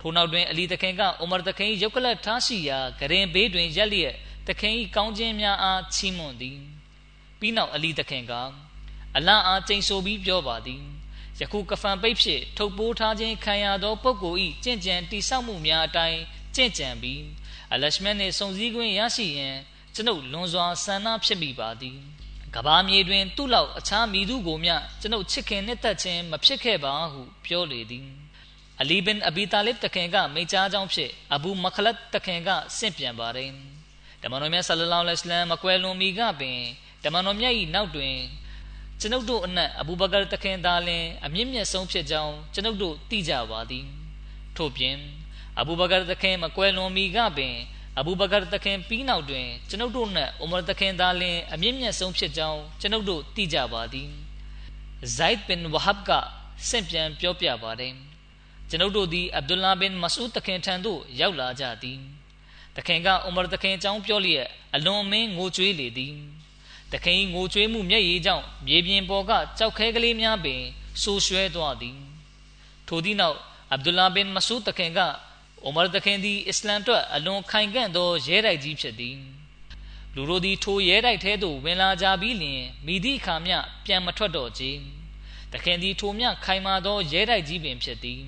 ထိုနောက်တွင်အလီတခင်ကအိုမာတခင်ရုပ်ကလပ်ထားရှိရာဂရင်ဘေးတွင်ရက်လျက်တခင်၏ကောင်းခြင်းများအားချီးမွမ်းသည်ပြီးနောက်အလီတခင်က အလန့်အားကျိန်ဆိုပြီးပြောပါသည်ယခုကဖန်ပိတ်ဖြစ်ထုတ်ပိုးထားခြင်းခံရသောပုဂ္ဂိုလ်၏ကြင်ကြံတိဆောက်မှုများအတိုင်းကြင်ကြံပြီးအလရှမန်နှင့်စုံစည်းခွင့်ရရှိရန်ကျွန်ုပ်လွန်စွာဆန္ဒဖြစ်မိပါသည်ကဘာမြေတွင်သူ့လောက်အခြားမိသူကိုမျှကျွန်ုပ်ချစ်ခင်နှစ်သက်ခြင်းမဖြစ်ခဲ့ပါဟုပြောလေသည်အလီဘင်အဘီတာလစ်တခင်ကမိကြားကြောင်းဖြစ်အဘူမခလတ်တခင်ကဆင့်ပြန်ပါတယ်တမန်တော်မြတ်ဆလလောလဟ်အလัยဟ်မကွယ်လွန်မီကပင်တမန်တော်မြတ်၏နောက်တွင် ကျွန်ုပ်တို့အနက်အဘူဘကာတခင်သာလင်အမြင့်မြတ်ဆုံးဖြစ်ကြောင်းကျွန်ုပ်တို့သိကြပါသည်ထို့ပြင်အဘူဘကာတခင်မကွယ်လွန်မီကပင်အဘူဘကာတခင်ပြီးနောက်တွင်ကျွန်ုပ်တို့နှင့်ဥမာတခင်သာလင်အမြင့်မြတ်ဆုံးဖြစ်ကြောင်းကျွန်ုပ်တို့သိကြပါသည်ဇိုက်ဘင်ဝဟဘ်ကဆင့်ပြန်ပြောပြပါတယ်ကျွန်ုပ်တို့သည်အဗ်ဒူလာဘင်မဆူတခင်ထံသို့ရောက်လာကြသည်တခင်ကဥမာတခင်အကြောင်းပြောလျက်အလွန်မင်းငိုကြွေးလေသည် တခင်ငိုကြွေးမှုမျက်ရည်ကြောင့်မြေပြင်ပေါ်ကကြောက်ခဲကလေးများပင်ဆူရွှဲသွားသည်ထိုသည့်နောက်အဗ်ဒူလာဘင်မဆူတခင်ကအိုမာတခင်သည်အစ္စလမ်အတွက်အလွန်ခိုင်ကန့်သောရဲတိုက်ကြီးဖြစ်သည်လူတို့သည်ထိုရဲတိုက်ထဲသို့ဝင်လာကြပြီးလျှင်မိသည့်အခါမျှပြန်မထွက်တော့ကြတခင်သည်ထိုမျှခိုင်မာသောရဲတိုက်ကြီးပင်ဖြစ်သည်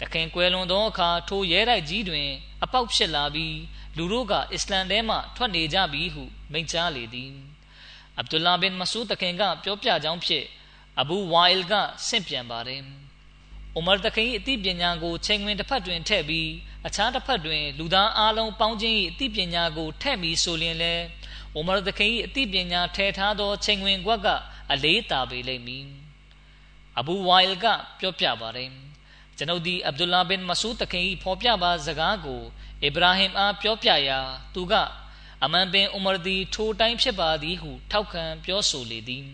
တခင်ကွယ်လွန်သောအခါထိုရဲတိုက်ကြီးတွင် အပေါက်ဖြစ်လာပြီးလူတို့ကအစ္စလမ်ထဲမှထွက်နေကြပြီဟုမိန့်ကြားလေသည် အဗ်ဒူလာဘင်မဆူတခင်ကပြောပြကြောင်းဖြင့်အဘူဝါအီလ်ကဆင့်ပြန်ပါတယ်။အိုမာတခင်၏အသိပညာကိုချိန်ဝင်တစ်ဖက်တွင်ထည့်ပြီးအခြားတစ်ဖက်တွင်လူသားအလုံးပေါင်းခြင်း၏အသိပညာကိုထည့်ပြီးဆိုလျင်လဲအိုမာသခင်၏အသိပညာထည့်ထားသောချိန်ဝင်ကွက်ကအလေးတာပေလိမ့်မည်အဘူဝိုင်လ်ကပြောပြပါတယ်ကျွန်ုပ်သည်အဗ်ဒူလာဘင်မဆူတခင်၏ဖော်ပြပါစကားကိုအစ္စရာဟင်အားပြောပြရာသူက အမန်ပင်ဥမာသည် ထိုတိုင်းဖြစ်ပါသည်ဟု ထောက်ခံပြောဆိုလေသည်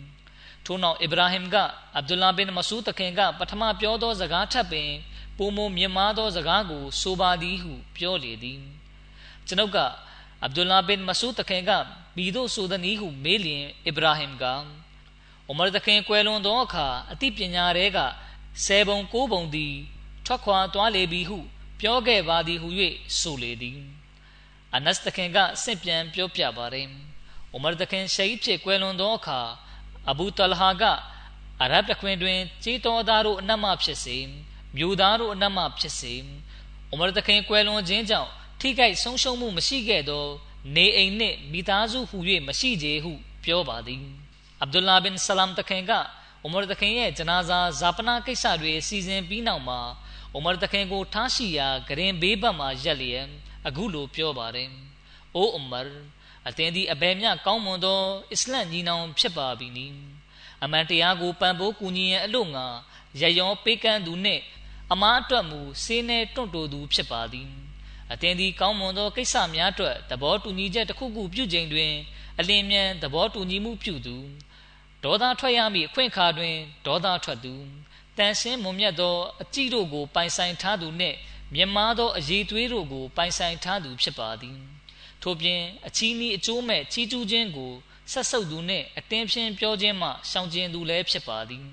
ထို့နောက်အစ္စရာဟင်ကအဗ်ဒူလာဘင်မဆူတခင်က ပထမပြောသောစကားထပ်ပင်ပုံမမြင်မာသောစကားကို ဆိုပါသည်ဟု ပြောလေသည်ကျွန်ုပ်ကအဗ်ဒူလာဘင်မဆူတခင်ကမိတို့ဆိုသည်နည်းဟုမေးလျင်အစ္စရာဟင်ကဥမာတခင်ကွယ်လွန်သောအခါအသိပညာတွေကဆယ်ပုံကိုးပုံသည်ထွက်ခွာသွားလေပြီဟု ပြောခဲ့ပါသည်ဟု၍ဆိုလေသည် အနတ်တခင်ကဆင့်ပြန်ပြောပြပါတယ်ဥမာတခင်ရှိတ်ဖြစ်ကွယ်လွန်သောအခါအဘူတလဟာကအရဗ်တခွင်တွင်ကြီးတော်သားတို့အနတ်မှဖြစ်စေမြို့သားတို့အနတ်မှဖြစ်စေဥမာတခင်ကွယ်လွန်ခြင်းကြောင့်ထိခိုက်ဆုံးရှုံးမှုမရှိခဲ့သောနေအိမ်နှင့်မိသားစုဟု၍မရှိကြဟုပြောပါသည်အဗ်ဒူလာဘင်ဆလမ်တခင်ကဥမာတခင်ရဲ့ဂျနာဇာဇာပနာကိစ္စတွေစီစဉ်ပြီးနောက်မှာဥမာတခင်ကိုထားရှိရာဂရင်ဘေးဘက်မှာရက်လျက် အခုလိုပြောပါတယ်။အိုဥမာအသင်သည်အဘယ်မျှကောင်းမွန်သောအစ္စလမ်ညီနောင်ဖြစ်ပါပြီနီ။အမှန်တရားကိုပံ့ပိုးကူညီရန်အလို့ငါရရောပေးကမ်းသူနှင့်အမားအတွက်မူစေးနေတွန့်တိုသူဖြစ်ပါသည်။အသင်သည်ကောင်းမွန်သောကိစ္စများအတွက်သဘောတူညီချက်တစ်ခုခုပြုချိန်တွင်အလင်းမြန်သဘောတူညီမှုပြုသူဒေါသထွက်ရမည့်အခွင့်အခါတွင်ဒေါသထွက်သူတန်ရှင်းမွန်မြတ်သောအကြည့်တို့ကိုပိုင်ဆိုင်ထားသူနှင့် မြမသောအရေးသွေးတို့ကို ပိုင်ဆိုင်ထားသူဖြစ်ပါသည်ထို့ပြင်အချီးနီးအကျိုးမဲ့ချီးကျူးခြင်းကိုဆက်ဆုပ်သူနှင့်အတင်းဖြင်းပြောခြင်းမှရှောင်ကျဉ်သူလည်းဖြစ်ပါသည်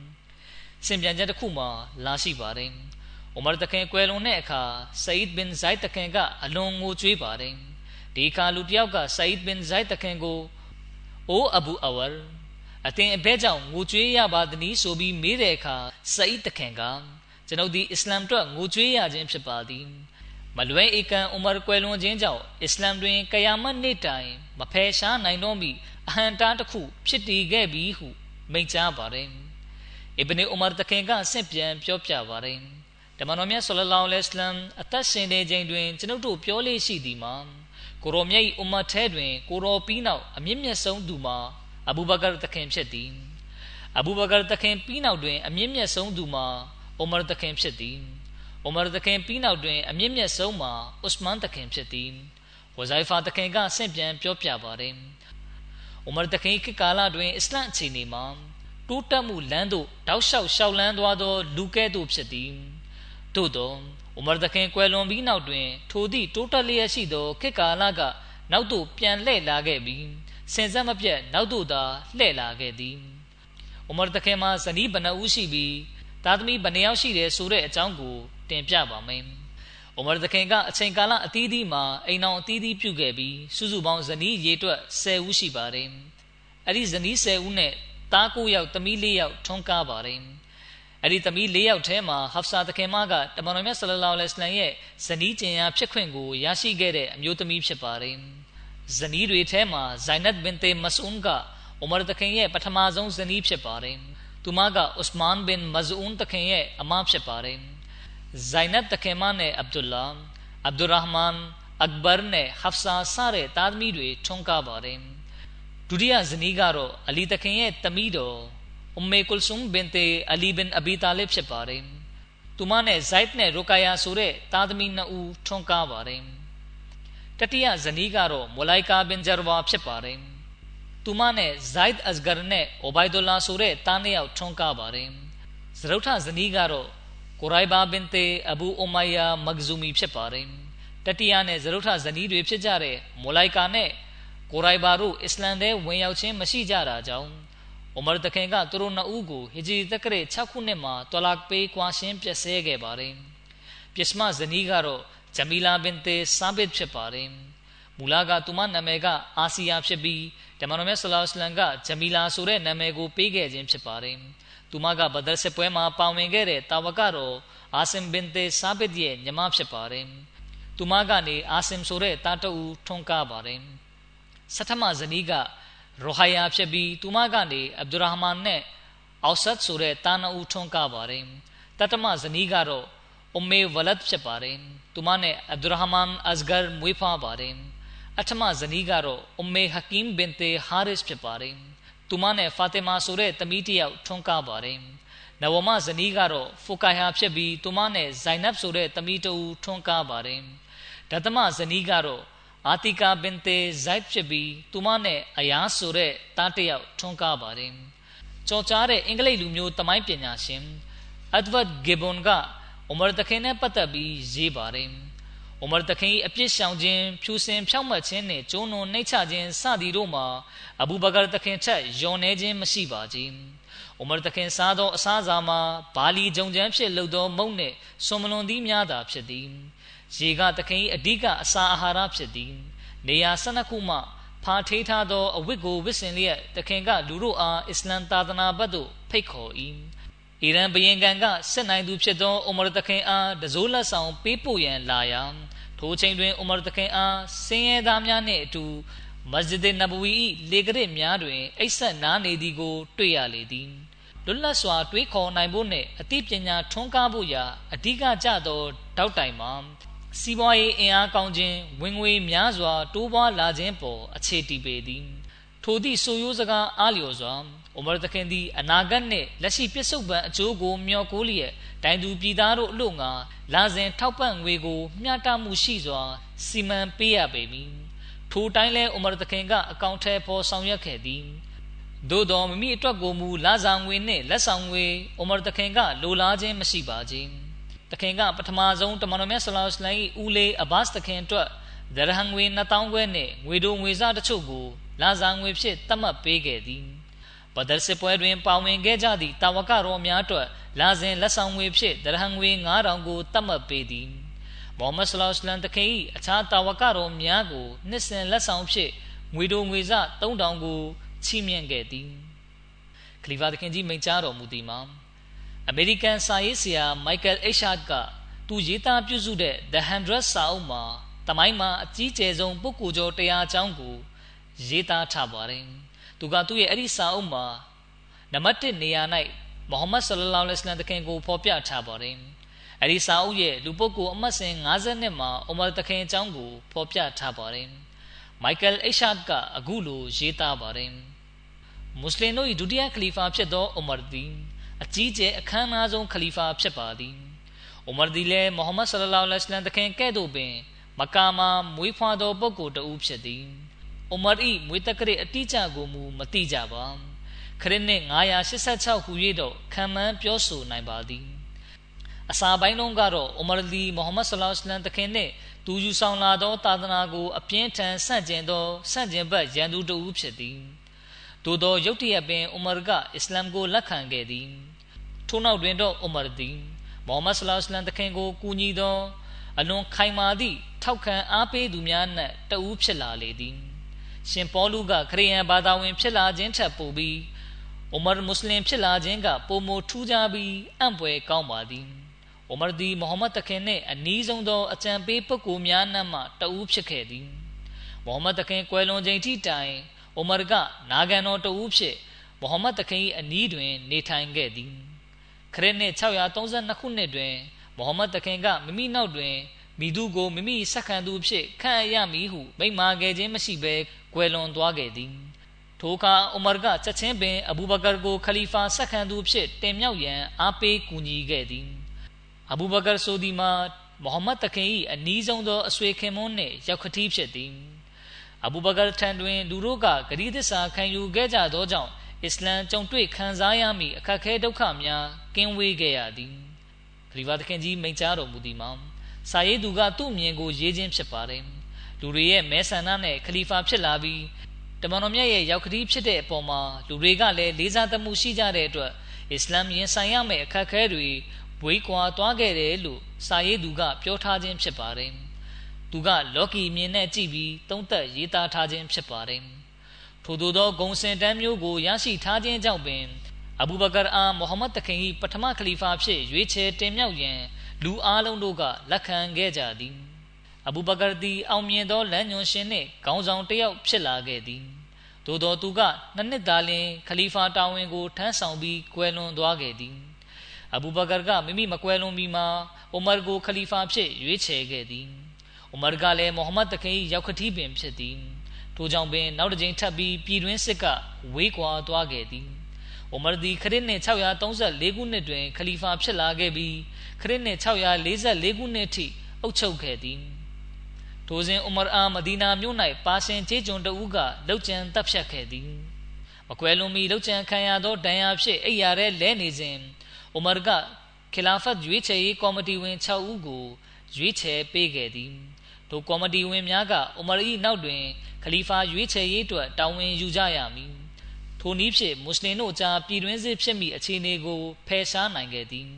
စင်ပြန်ချက်တစ်ခုမှာလာရှိပါတယ်။အိုမာတခင်ကွယ်လွန်တဲ့အခါဆာအစ်ဘင်ဇိုက်တခင်ကအလွန်ငိုကြွေးပါတယ်။ဒီအခါလူတစ်ယောက်ကဆာအစ်ဘင်ဇိုက်တခင်ကိုအိုအဘူအဝါအတင်အဘဲကြောင့်ငိုကြွေးရပါသနည်းဆိုပြီးမေးတဲ့အခါဆာအစ်တခင်က ကျွန်ုပ်ဒီအစ္စလာမ်အတွက်ငိုကြွေးရခြင်းဖြစ်ပါသည်မလွဲဧကန်ဥမာကွယ်လွန်ခြင်းကြောင့်အစ္စလာမ်တွင်ကယာမတ်နေ့တိုင်မဖယ်ရှားနိုင်တော့မီအဟံတားတစ်ခု ဖြစ်တည်ခဲ့ပြီဟုမိန့်ကြားပါတယ်အစ်ဘနီဥမာတခင်ကဆင့်ပြန်ပြောပြပါတယ်တမန်တော်မြတ်ဆလလောလဟ်အလัยဟ်အသက်ရှင်နေခြင်းတွင်ကျွန်ုပ်တို့ပြောလေးရှိသည်မှာကိုရောမြတ်၏ဥမတ်ထဲတွင်ကိုရောပြီးနောက်အမြင့်မြတ်ဆုံးသူမှာအဘူဘကာတခင်ဖြစ်သည်အဘူဘကာတခင်ပြီးနောက်တွင်အမြင့်မြတ်ဆုံးသူမှာ အိုမာတခင်ဖြစ်သည်အိုမာတခင်ပြီးနောက်တွင်အမြင့်မြတ်ဆုံးမှာဥစမန်တခင်ဖြစ်သည်ဝဇိုင်ဖာတခင်ကဆင့်ပြန်ပြောပြပါတယ်အိုမာတခင်ခေတ်ကာလတွင်အစ္စလမ်အခြေအနေမှာတိုးတက်မှုလမ်းသို့တောက်လျှောက်ရှောက်လန်းသွားသောလူကဲ့သို့ဖြစ်သည်သို့သောဥမာတခင်ကွယ်လွန်ပြီးနောက်တွင် ထိုသည့်တိုးတက်လျက်ရှိသောခေတ်ကာလကနောက်သို့ပြန်လှည့်လာခဲ့ပြီးစင်စက်မပြတ်နောက်သို့သာလှည့်လာခဲ့သည်ဥမာတခင်မှာဇနီးဘဏ္ဍဦးရှိပြီး သားသမီးဘယ်နှယောက်ရှိတယ်ဆိုတဲ့အကြောင်းကိုတင်ပြပါမယ်။အိုမာသခင်ကအချိန်ကာလအသီးသီးမှာအိမ်အောင်အသီးသီးပြုခဲ့ပြီးစုစုပေါင်းဇနီးရေတွက်10ဦးရှိပါတယ်။အဲ့ဒီဇနီး10ဦးနဲ့သား9ယောက်သမီး4ယောက်ထွန်းကားပါတယ်။အဲ့ဒီသမီး4ယောက်ထဲမှာဟဖ်ဆာသခင်မကတမန်တော်မြတ်ဆလလောလဟ်အလัยဟ်ရဲ့ဇနီးကျင်ရာဖြစ်ခွင့်ကိုရရှိခဲ့တဲ့အမျိုးသမီးဖြစ်ပါတယ်။ဇနီးတွေထဲမှာဇိုင်နတ်ဘင်တေမဆူန်ကအိုမာသခင်ရဲ့ပထမဆုံးဇနီးဖြစ်ပါတယ်။ သူမကဥစမန်ဘင်မဇူန်တခင်ရဲ့အမဖြစ်ပါတယ်ဇိုင်နတ်တခင်မနဲ့အဗ်ဒူလာအဗ်ဒူရဟ်မန်အကဘာနဲ့ဟဖ်ဆာစတဲ့သားသမီးတွေထွန်းကားပါတယ် သမီးတော်အုမ်မေကုလ်ဆုမ်ဘင်တေအလီဘင်အဘီတာလစ်ဖြစ်ပါတယ်သူမနဲ့ဇိုက်နဲ့ရိုကာယာဆိုတဲ့သားသမီးနှစ်ဦးထွန်းကားပါတယ်တတိယဇနီးကတော့မိုလိုက်ကာဘင်ဂျာဝါဖြစ်ပါတယ်သူမနဲ့ဇိုက်အစဂရနဲ့အိုဘိုင်ဒူလာဆိုတဲ့တားနှစ်ယောက်ထွန်းကားပါတယ်။ဇရုထဇနီးကတော့ကိုရိုင်ဘာဘင်တေအဘူအိုမိုင်ယာမဂဇူမီဖြစ်ပါတယ်။တတိယနဲ့ဇရုထဇနီးတွေဖြစ်ကြတဲ့မိုလိုက်ကာနဲ့ကိုရိုင်ဘာတို့အစ္စလမ်ထဲဝင်ရောက်ခြင်းမရှိကြတာကြောင့်အိုမာတခင်ကသူတို့နှစ်ဦးကိုဟီဂျရီတက္ကရာ6ခုနှစ်မှာတွလာပေးကွာရှင်းပြည့်စဲခဲ့ပါတယ်။ပြစ်မဇနီးကတော့ဂျမီလာဘင်တေဆာဘစ်ဖြစ်ပါတယ်။ မူလာကသူမနာမည်ကအာဆီယာဖြစ်ပြီးတမန်တော်မြတ်ဆလောလ္လမ်ကဂျမီလာဆိုတဲ့နာမည်ကိုပေးခဲ့ခြင်းဖြစ်ပါတယ်။သူမကဘဒရ်စစ်ပွဲမှာပါဝင်ခဲ့တဲ့တာဝကတော်အာဆင်ဘင်တေဆာဘစ်ရဲ့ညီမဖြစ်ပါတယ်။သူမကနေအာဆင်ဆိုတဲ့တာတူထွန်းကားပါတယ်။ဆထမဇနီးကရိုဟိုင်ယာဖြစ်ပြီးသူမကနေအဗ်ဒူရာဟ်မန်နဲ့အောက်ဆတ်ဆိုတဲ့တာနအူထွန်းကားပါတယ်။တတမဇနီးကတော့အုမ်မေဝလတ်ဖြစ်ပါတယ်။သူမနဲ့အဗ်ဒူရဟမန်အဇ်ဂါမွေးဖွားပါတယ်။ အထမဇနီးကတော့အုမ်မေဟကီမ်ဘင်တေဟာရစ်ဖြစ်ပါတယ်။သူမနဲ့ဖာတီမာဆိုတဲ့သမီးတစ်ယောက်ထွန်းကားပါတယ်။နဝမဇနီးကတော့ဖူကိုင်ဟာဖြစ်ပြီးသူမနဲ့ဇိုင်နပ်ဆိုတဲ့သမီးတူထွန်းကားပါတယ်။ဒသမဇနီးကတော့အာတီကာဘင်တေဇိုက်ဖြစ်ပြီးသူမနဲ့အယားဆိုတဲ့တားတစ်ယောက်ထွန်းကားပါတယ်။ကြော်ကြားတဲ့အင်္ဂလိပ်လူမျိုးတမိုင်းပညာရှင်အက်ဒဝတ်ဂေဘွန်ကအိုမာတခင်နဲ့ပတ်သက်ပြီးရေးပါတယ်။ အိုမာတခင်အပြစ်ရှောင်ခြင်းဖြူစင်ဖြောက်မှတ်ခြင်းနဲ့ကျိုးနုံနှိမ့်ချခြင်းစသည်တို့မှာအဘူဘကာတခင်ထက်ယွန်နေခြင်းမရှိပါကြီး။အိုမာတခင်စားသောအစားအစာမှာဘာလီဂျုံချမ်းဖြစ်လုပ်သောမုန့်နှင့်ဆွန်မလွန်သီးများသာဖြစ်သည်။ရေကတခင်အဓိကအစာအာဟာရဖြစ်သည်။နေရာ၁၂ခုမှဖာထေးထားသောအဝတ်ကိုဝစ်စင်လျက်တခင်ကလူတို့အားအစ္စလမ်သာသနာဘက်သို့ဖိတ်ခေါ်၏ အီရန်ဘရင်ကန်ကစစ်နိုင်သူဖြစ်သောအိုမာတခင်အားတစိုးလက်ဆောင်ပေးပို့ရန်လာရာထိုချိန်တွင်အိုမာတခင်အားစင်ရဲသားများနှင့်အတူမစဂျစ်နဘဝီ၏လေကရစ်များတွင်အိတ်ဆက်နားနေသည်ကို တွေ့ရလေသည်လွတ်လပ်စွာတွေးခေါ်နိုင်ဖို့နှင့်အသိပညာထွန်းကားဖို့ရာအဓိကကျသောတောက်တိုင်မှာစီးပွားရေးအင်အားကောင်းခြင်းဝင်ငွေများစွာ တိုးပွားလာခြင်းပေါ်အခြေတည်ပေသည်ထိုသည့်ဆိုရိုးစကားအားလျော်စွာ အိုမာသခင်သည်အနာဂတ်နှင့်လက်ရှိပြစ္ဆုတ်ပံအကျိုးကိုမျှော်ကိုးလျက်တိုင်သူပြည်သားတို့အလို့ငါလာစဉ်ထောက်ပံ့ငွေကိုမျှတမှုရှိစွာစီမံပေးရပေမည်ထိုတိုင်းလဲအိုမာသခင်ကအကောင့်ထဲပေါ်ဆောင်ရွက်ခဲ့သည်သို့တော်မိမိအတွက်ကိုမူလာဆောင်ငွေနှင့်လက်ဆောင်ငွေအိုမာသခင်ကလိုလားခြင်းမရှိပါခြင်းတခင်ကပထမဆုံးတမန်တော်မြတ်ဆလောလ္လဟ်အလိုင်းဦးလေးအဘတ်တခင်အတွက်ဒရဟံငွေ2000ခွဲနှင့်ငွေတို့ငွေစားတချို့ကိုလာဆောင်ငွေဖြင့်တတ်မှတ်ပေးခဲ့သည် ဘဒရ်စစ်ပွဲတွင်ပါဝင်ခဲ့ကြသည့်တာဝကရောများအတွက်လာစဉ်လက်ဆောင်ငွေဖြင့်ဒရဟံငွေ9000ကိုတတ်မှတ်ပေးသည်မိုဟမ္မဒ်ဆလောလ္လဟ်အလိုင်းတခင်၏အခြားတာဝကရောများကိုနှစ်စဉ်လက်ဆောင်ဖြင့်ငွေတို့ငွေစား3000ကိုချီးမြှင့်ခဲ့သည်ခလီဖာတခင်ကြီးမိန့်ကြားတော်မူသည်မှာအမေရိကန်စာရေးဆရာမိုက်ကယ်အိရှာကသူရေးသားပြုစုတဲ့ The Hundred စာအုပ်မှာတမိုင်းမှာအကြီးကျယ်ဆုံးပုဂ္ဂိုလ်ကျော်တရားအကြောင်းကိုရေးသားထားပါတယ်။ သူကသူ့ရဲ့အဲ့ဒီစာအုပ်မှာနံပါတ်1နေရာ၌မိုဟမ္မဒ်ဆလလောလ္လဟ်အလัยဟိဝါစလမ်တခင်ကိုဖော်ပြထားပါတယ်။အဲ့ဒီစာအုပ်ရဲ့လူပုဂ္ဂိုလ်အမှတ်စဉ်52မှာအိုမာတခင်အကြောင်းကိုဖော်ပြထားပါတယ်။မိုက်ကယ်အိရှာကအခုလိုရေးသားပါတယ်။မွတ်စလင်တို့၏ဒုတိယခလီဖာဖြစ်သောအိုမာသည်အကြီးကျယ်အခမ်းအနားဆုံးခလီဖာဖြစ်ပါသည်။အိုမာဒီလည်းမိုဟမ္မဒ်ဆလလောလ္လဟ်အလัยဟိဝါစလမ်တခင်ကဲ့သို့ပင်မကာမှာမွေးဖွားသောပုဂ္ဂိုလ်တဦးဖြစ်သည်။ အိုမာ၏မွေးတက္ကရာအတိအကျကိုမူမသိကြပါ။ခရစ်နှစ်986ခုရေးတော့ခံမှန်းပြောဆိုနိုင်ပါသည်။အစာပိုင်းလုံးကတော့အိုမာဒီမိုဟမ္မဒ်ဆလလောလ္လဟ်အလัยဟိဝါစလမ်တခင်နှင့်သူယူဆောင်လာသောသာသနာကိုအပြင်းထန်ဆန့်ကျင်သောဆန့်ကျင်ဘက်ရန်သူတဦးဖြစ်သည်။သို့သောရုတ်တရက်ပင်အိုမာကအစ္စလာမ်ကိုလက်ခံခဲ့သည်။ထို့နောက်တွင်တော့ဥမာသည်မိုဟမ္မဒ်ဆလောလ္လဟ်အလัยဟိကိုကူညီသောအလွန်ခိုင်မာသည့်ထောက်ခံအားပေးသူများနှင့်တဦးဖြစ်လာလေသည် ရှင်ပေါလုကခရိယန်ဘာသာဝင်ဖြစ်လာခြင်းထက်ပိုပြီးဥမာမွတ်စလင်ဖြစ်လာခြင်းကပုံမထူးခြားပြီးအံ့ဖွယ်ကောင်းပါသည်ဥမာဒီမိုဟမ္မဒ်တခင်နှင့်အနီးဆုံးသောအကြံပေးပုဂ္ဂိုလ်များနှင့်မှတဦးဖြစ်ခဲ့သည်မိုဟမ္မဒ်တခင်ကွယ်လွန်ချိန်ထိတိုင်ဥမာကနာဂန်တော်တဦးဖြစ်မိုဟမ္မဒ်တခင်၏အနီးတွင် နေထိုင်ခဲ့သည်ခရစ်နှစ်632ခုနှစ်တွင်မိုဟမ္မဒ်တခင်ကမိမိနောက်တွင် မိသူကိုမိမိဆက်ခံသူဖြစ်ခန့်အပ်ရမည်ဟုမိန့်မာခဲ့ခြင်းမရှိဘဲကွယ်လွန်သွားခဲ့သည်ထိုအခါဥမာကချက်ချင်းပင်အဘူဘကာကိုခလီဖာဆက်ခံသူဖြစ်တင်မြှောက်ရန်အားပေးကူညီခဲ့သည်အဘူဘကာဆိုဒီမှာမိုဟမ္မဒ်တခင်၏အနီးဆုံးသောအဆွေခင်မွန်းနှင့်ရောက်ခတိဖြစ်သည်အဘူဘကာထံတွင်လူတို့ကဂရီသစ္စာခံယူခဲ့ကြသောကြောင့်အစ္စလမ်ကြုံတွေ့ခံစားရမည့်အခက်ခဲဒုက္ခများကင်းဝေးခဲ့ရသည်ခရီးဝါသခင်ကြီးမိန့်ကြားတော်မူသည်မှာ စာရေးသူကသူ့မြင်ကိုရေးခြင်းဖြစ်ပါတယ်လူတွေရဲ့မဲဆန္ဒနဲ့ခလီဖာဖြစ်လာပြီးတမန်တော်မြတ်ရဲ့ရောက်ခရီးဖြစ်တဲ့အပေါ်မှာလူတွေကလည်းလေးစားသမှုရှိကြတဲ့အတွက်အစ္စလာမ်ရင်ဆိုင်ရမယ့်အခက်အခဲတွေဝေးကွာသွားခဲ့တယ်လို့စာရေးသူကပြောထားခြင်းဖြစ်ပါတယ်သူကလော်ကီမြင်နဲ့ကြည့်ပြီးသုံးသက်ရေးသားထားခြင်းဖြစ်ပါတယ်ထို့သောသောဂုံစင်တန်းမျိုးကိုရရှိထားခြင်းကြောင့်ပင်အဘူဘကာအားမိုဟမ္မဒ်တခင်၏ပထမခလီဖာဖြစ်ရွေးချယ်တင်မြှောက်ရန် လူအားလုံးတို့ကလက်ခံခဲ့ကြသည်အဘူဘကာသည်အောင်မြင်သောလမ်းညွှန်ရှင်နှင့်ခေါင်းဆောင်တစ်ယောက်ဖြစ်လာခဲ့သည်သို့သောသူကနှစ်နှစ်သာလျှင်ခလီဖာတာဝန်ကိုထမ်းဆောင်ပြီးကွယ်လွန်သွားခဲ့သည်အဘူဘကာကမိမိမကွယ်လွန်မီမှာအိုမာကိုခလီဖာဖြစ်ရွေးချယ်ခဲ့သည်အိုမာကလည်းမိုဟမ္မဒ်တခင်ရောက်ခတိပင်ဖြစ်သည်ထိုကြောင့်ပင်နောက်တစ်ကြိမ်ထပ်ပြီးပြည်တွင်းစစ်ကဝေးကွာသွားခဲ့သည် အိုမာဒီခရစ်နှစ်634ခုနှစ်တွင်ခလီဖာဖြစ်လာခဲ့ပြီးခရစ်နှစ်644ခုနှစ်ထိအုပ်ချုပ်ခဲ့သည်ထိုစဉ်ဥမရအာမဒီနာမြို့၌ပါရှင်ကျေးကျွန်တဦးကလောက်ကျန်တပ်ဖြတ်ခဲ့သည်မကွယ်လွန်မီလောက်ကျန်ခံရသောဒဏ်ရာဖြင့်အိယာရဲလဲနေစဉ်ဥမရကခီလာဖတ်ရွေးချယ်ရေးကော်မတီဝင်6ဦးကိုရွေးချယ်ပေးခဲ့သည်ထိုကော်မတီဝင်များကဥမရ၏နောက်တွင်ခလီဖာရွေးချယ်ရေးအတွက်တာဝန်ယူကြရမည် ထိုနည်းဖြင့်မွတ်စလင်တို့ကြားပြည်တွင်းစစ်ဖြစ်မိအခြေအနေကိုဖယ်ရှားနိုင်ခဲ့သည်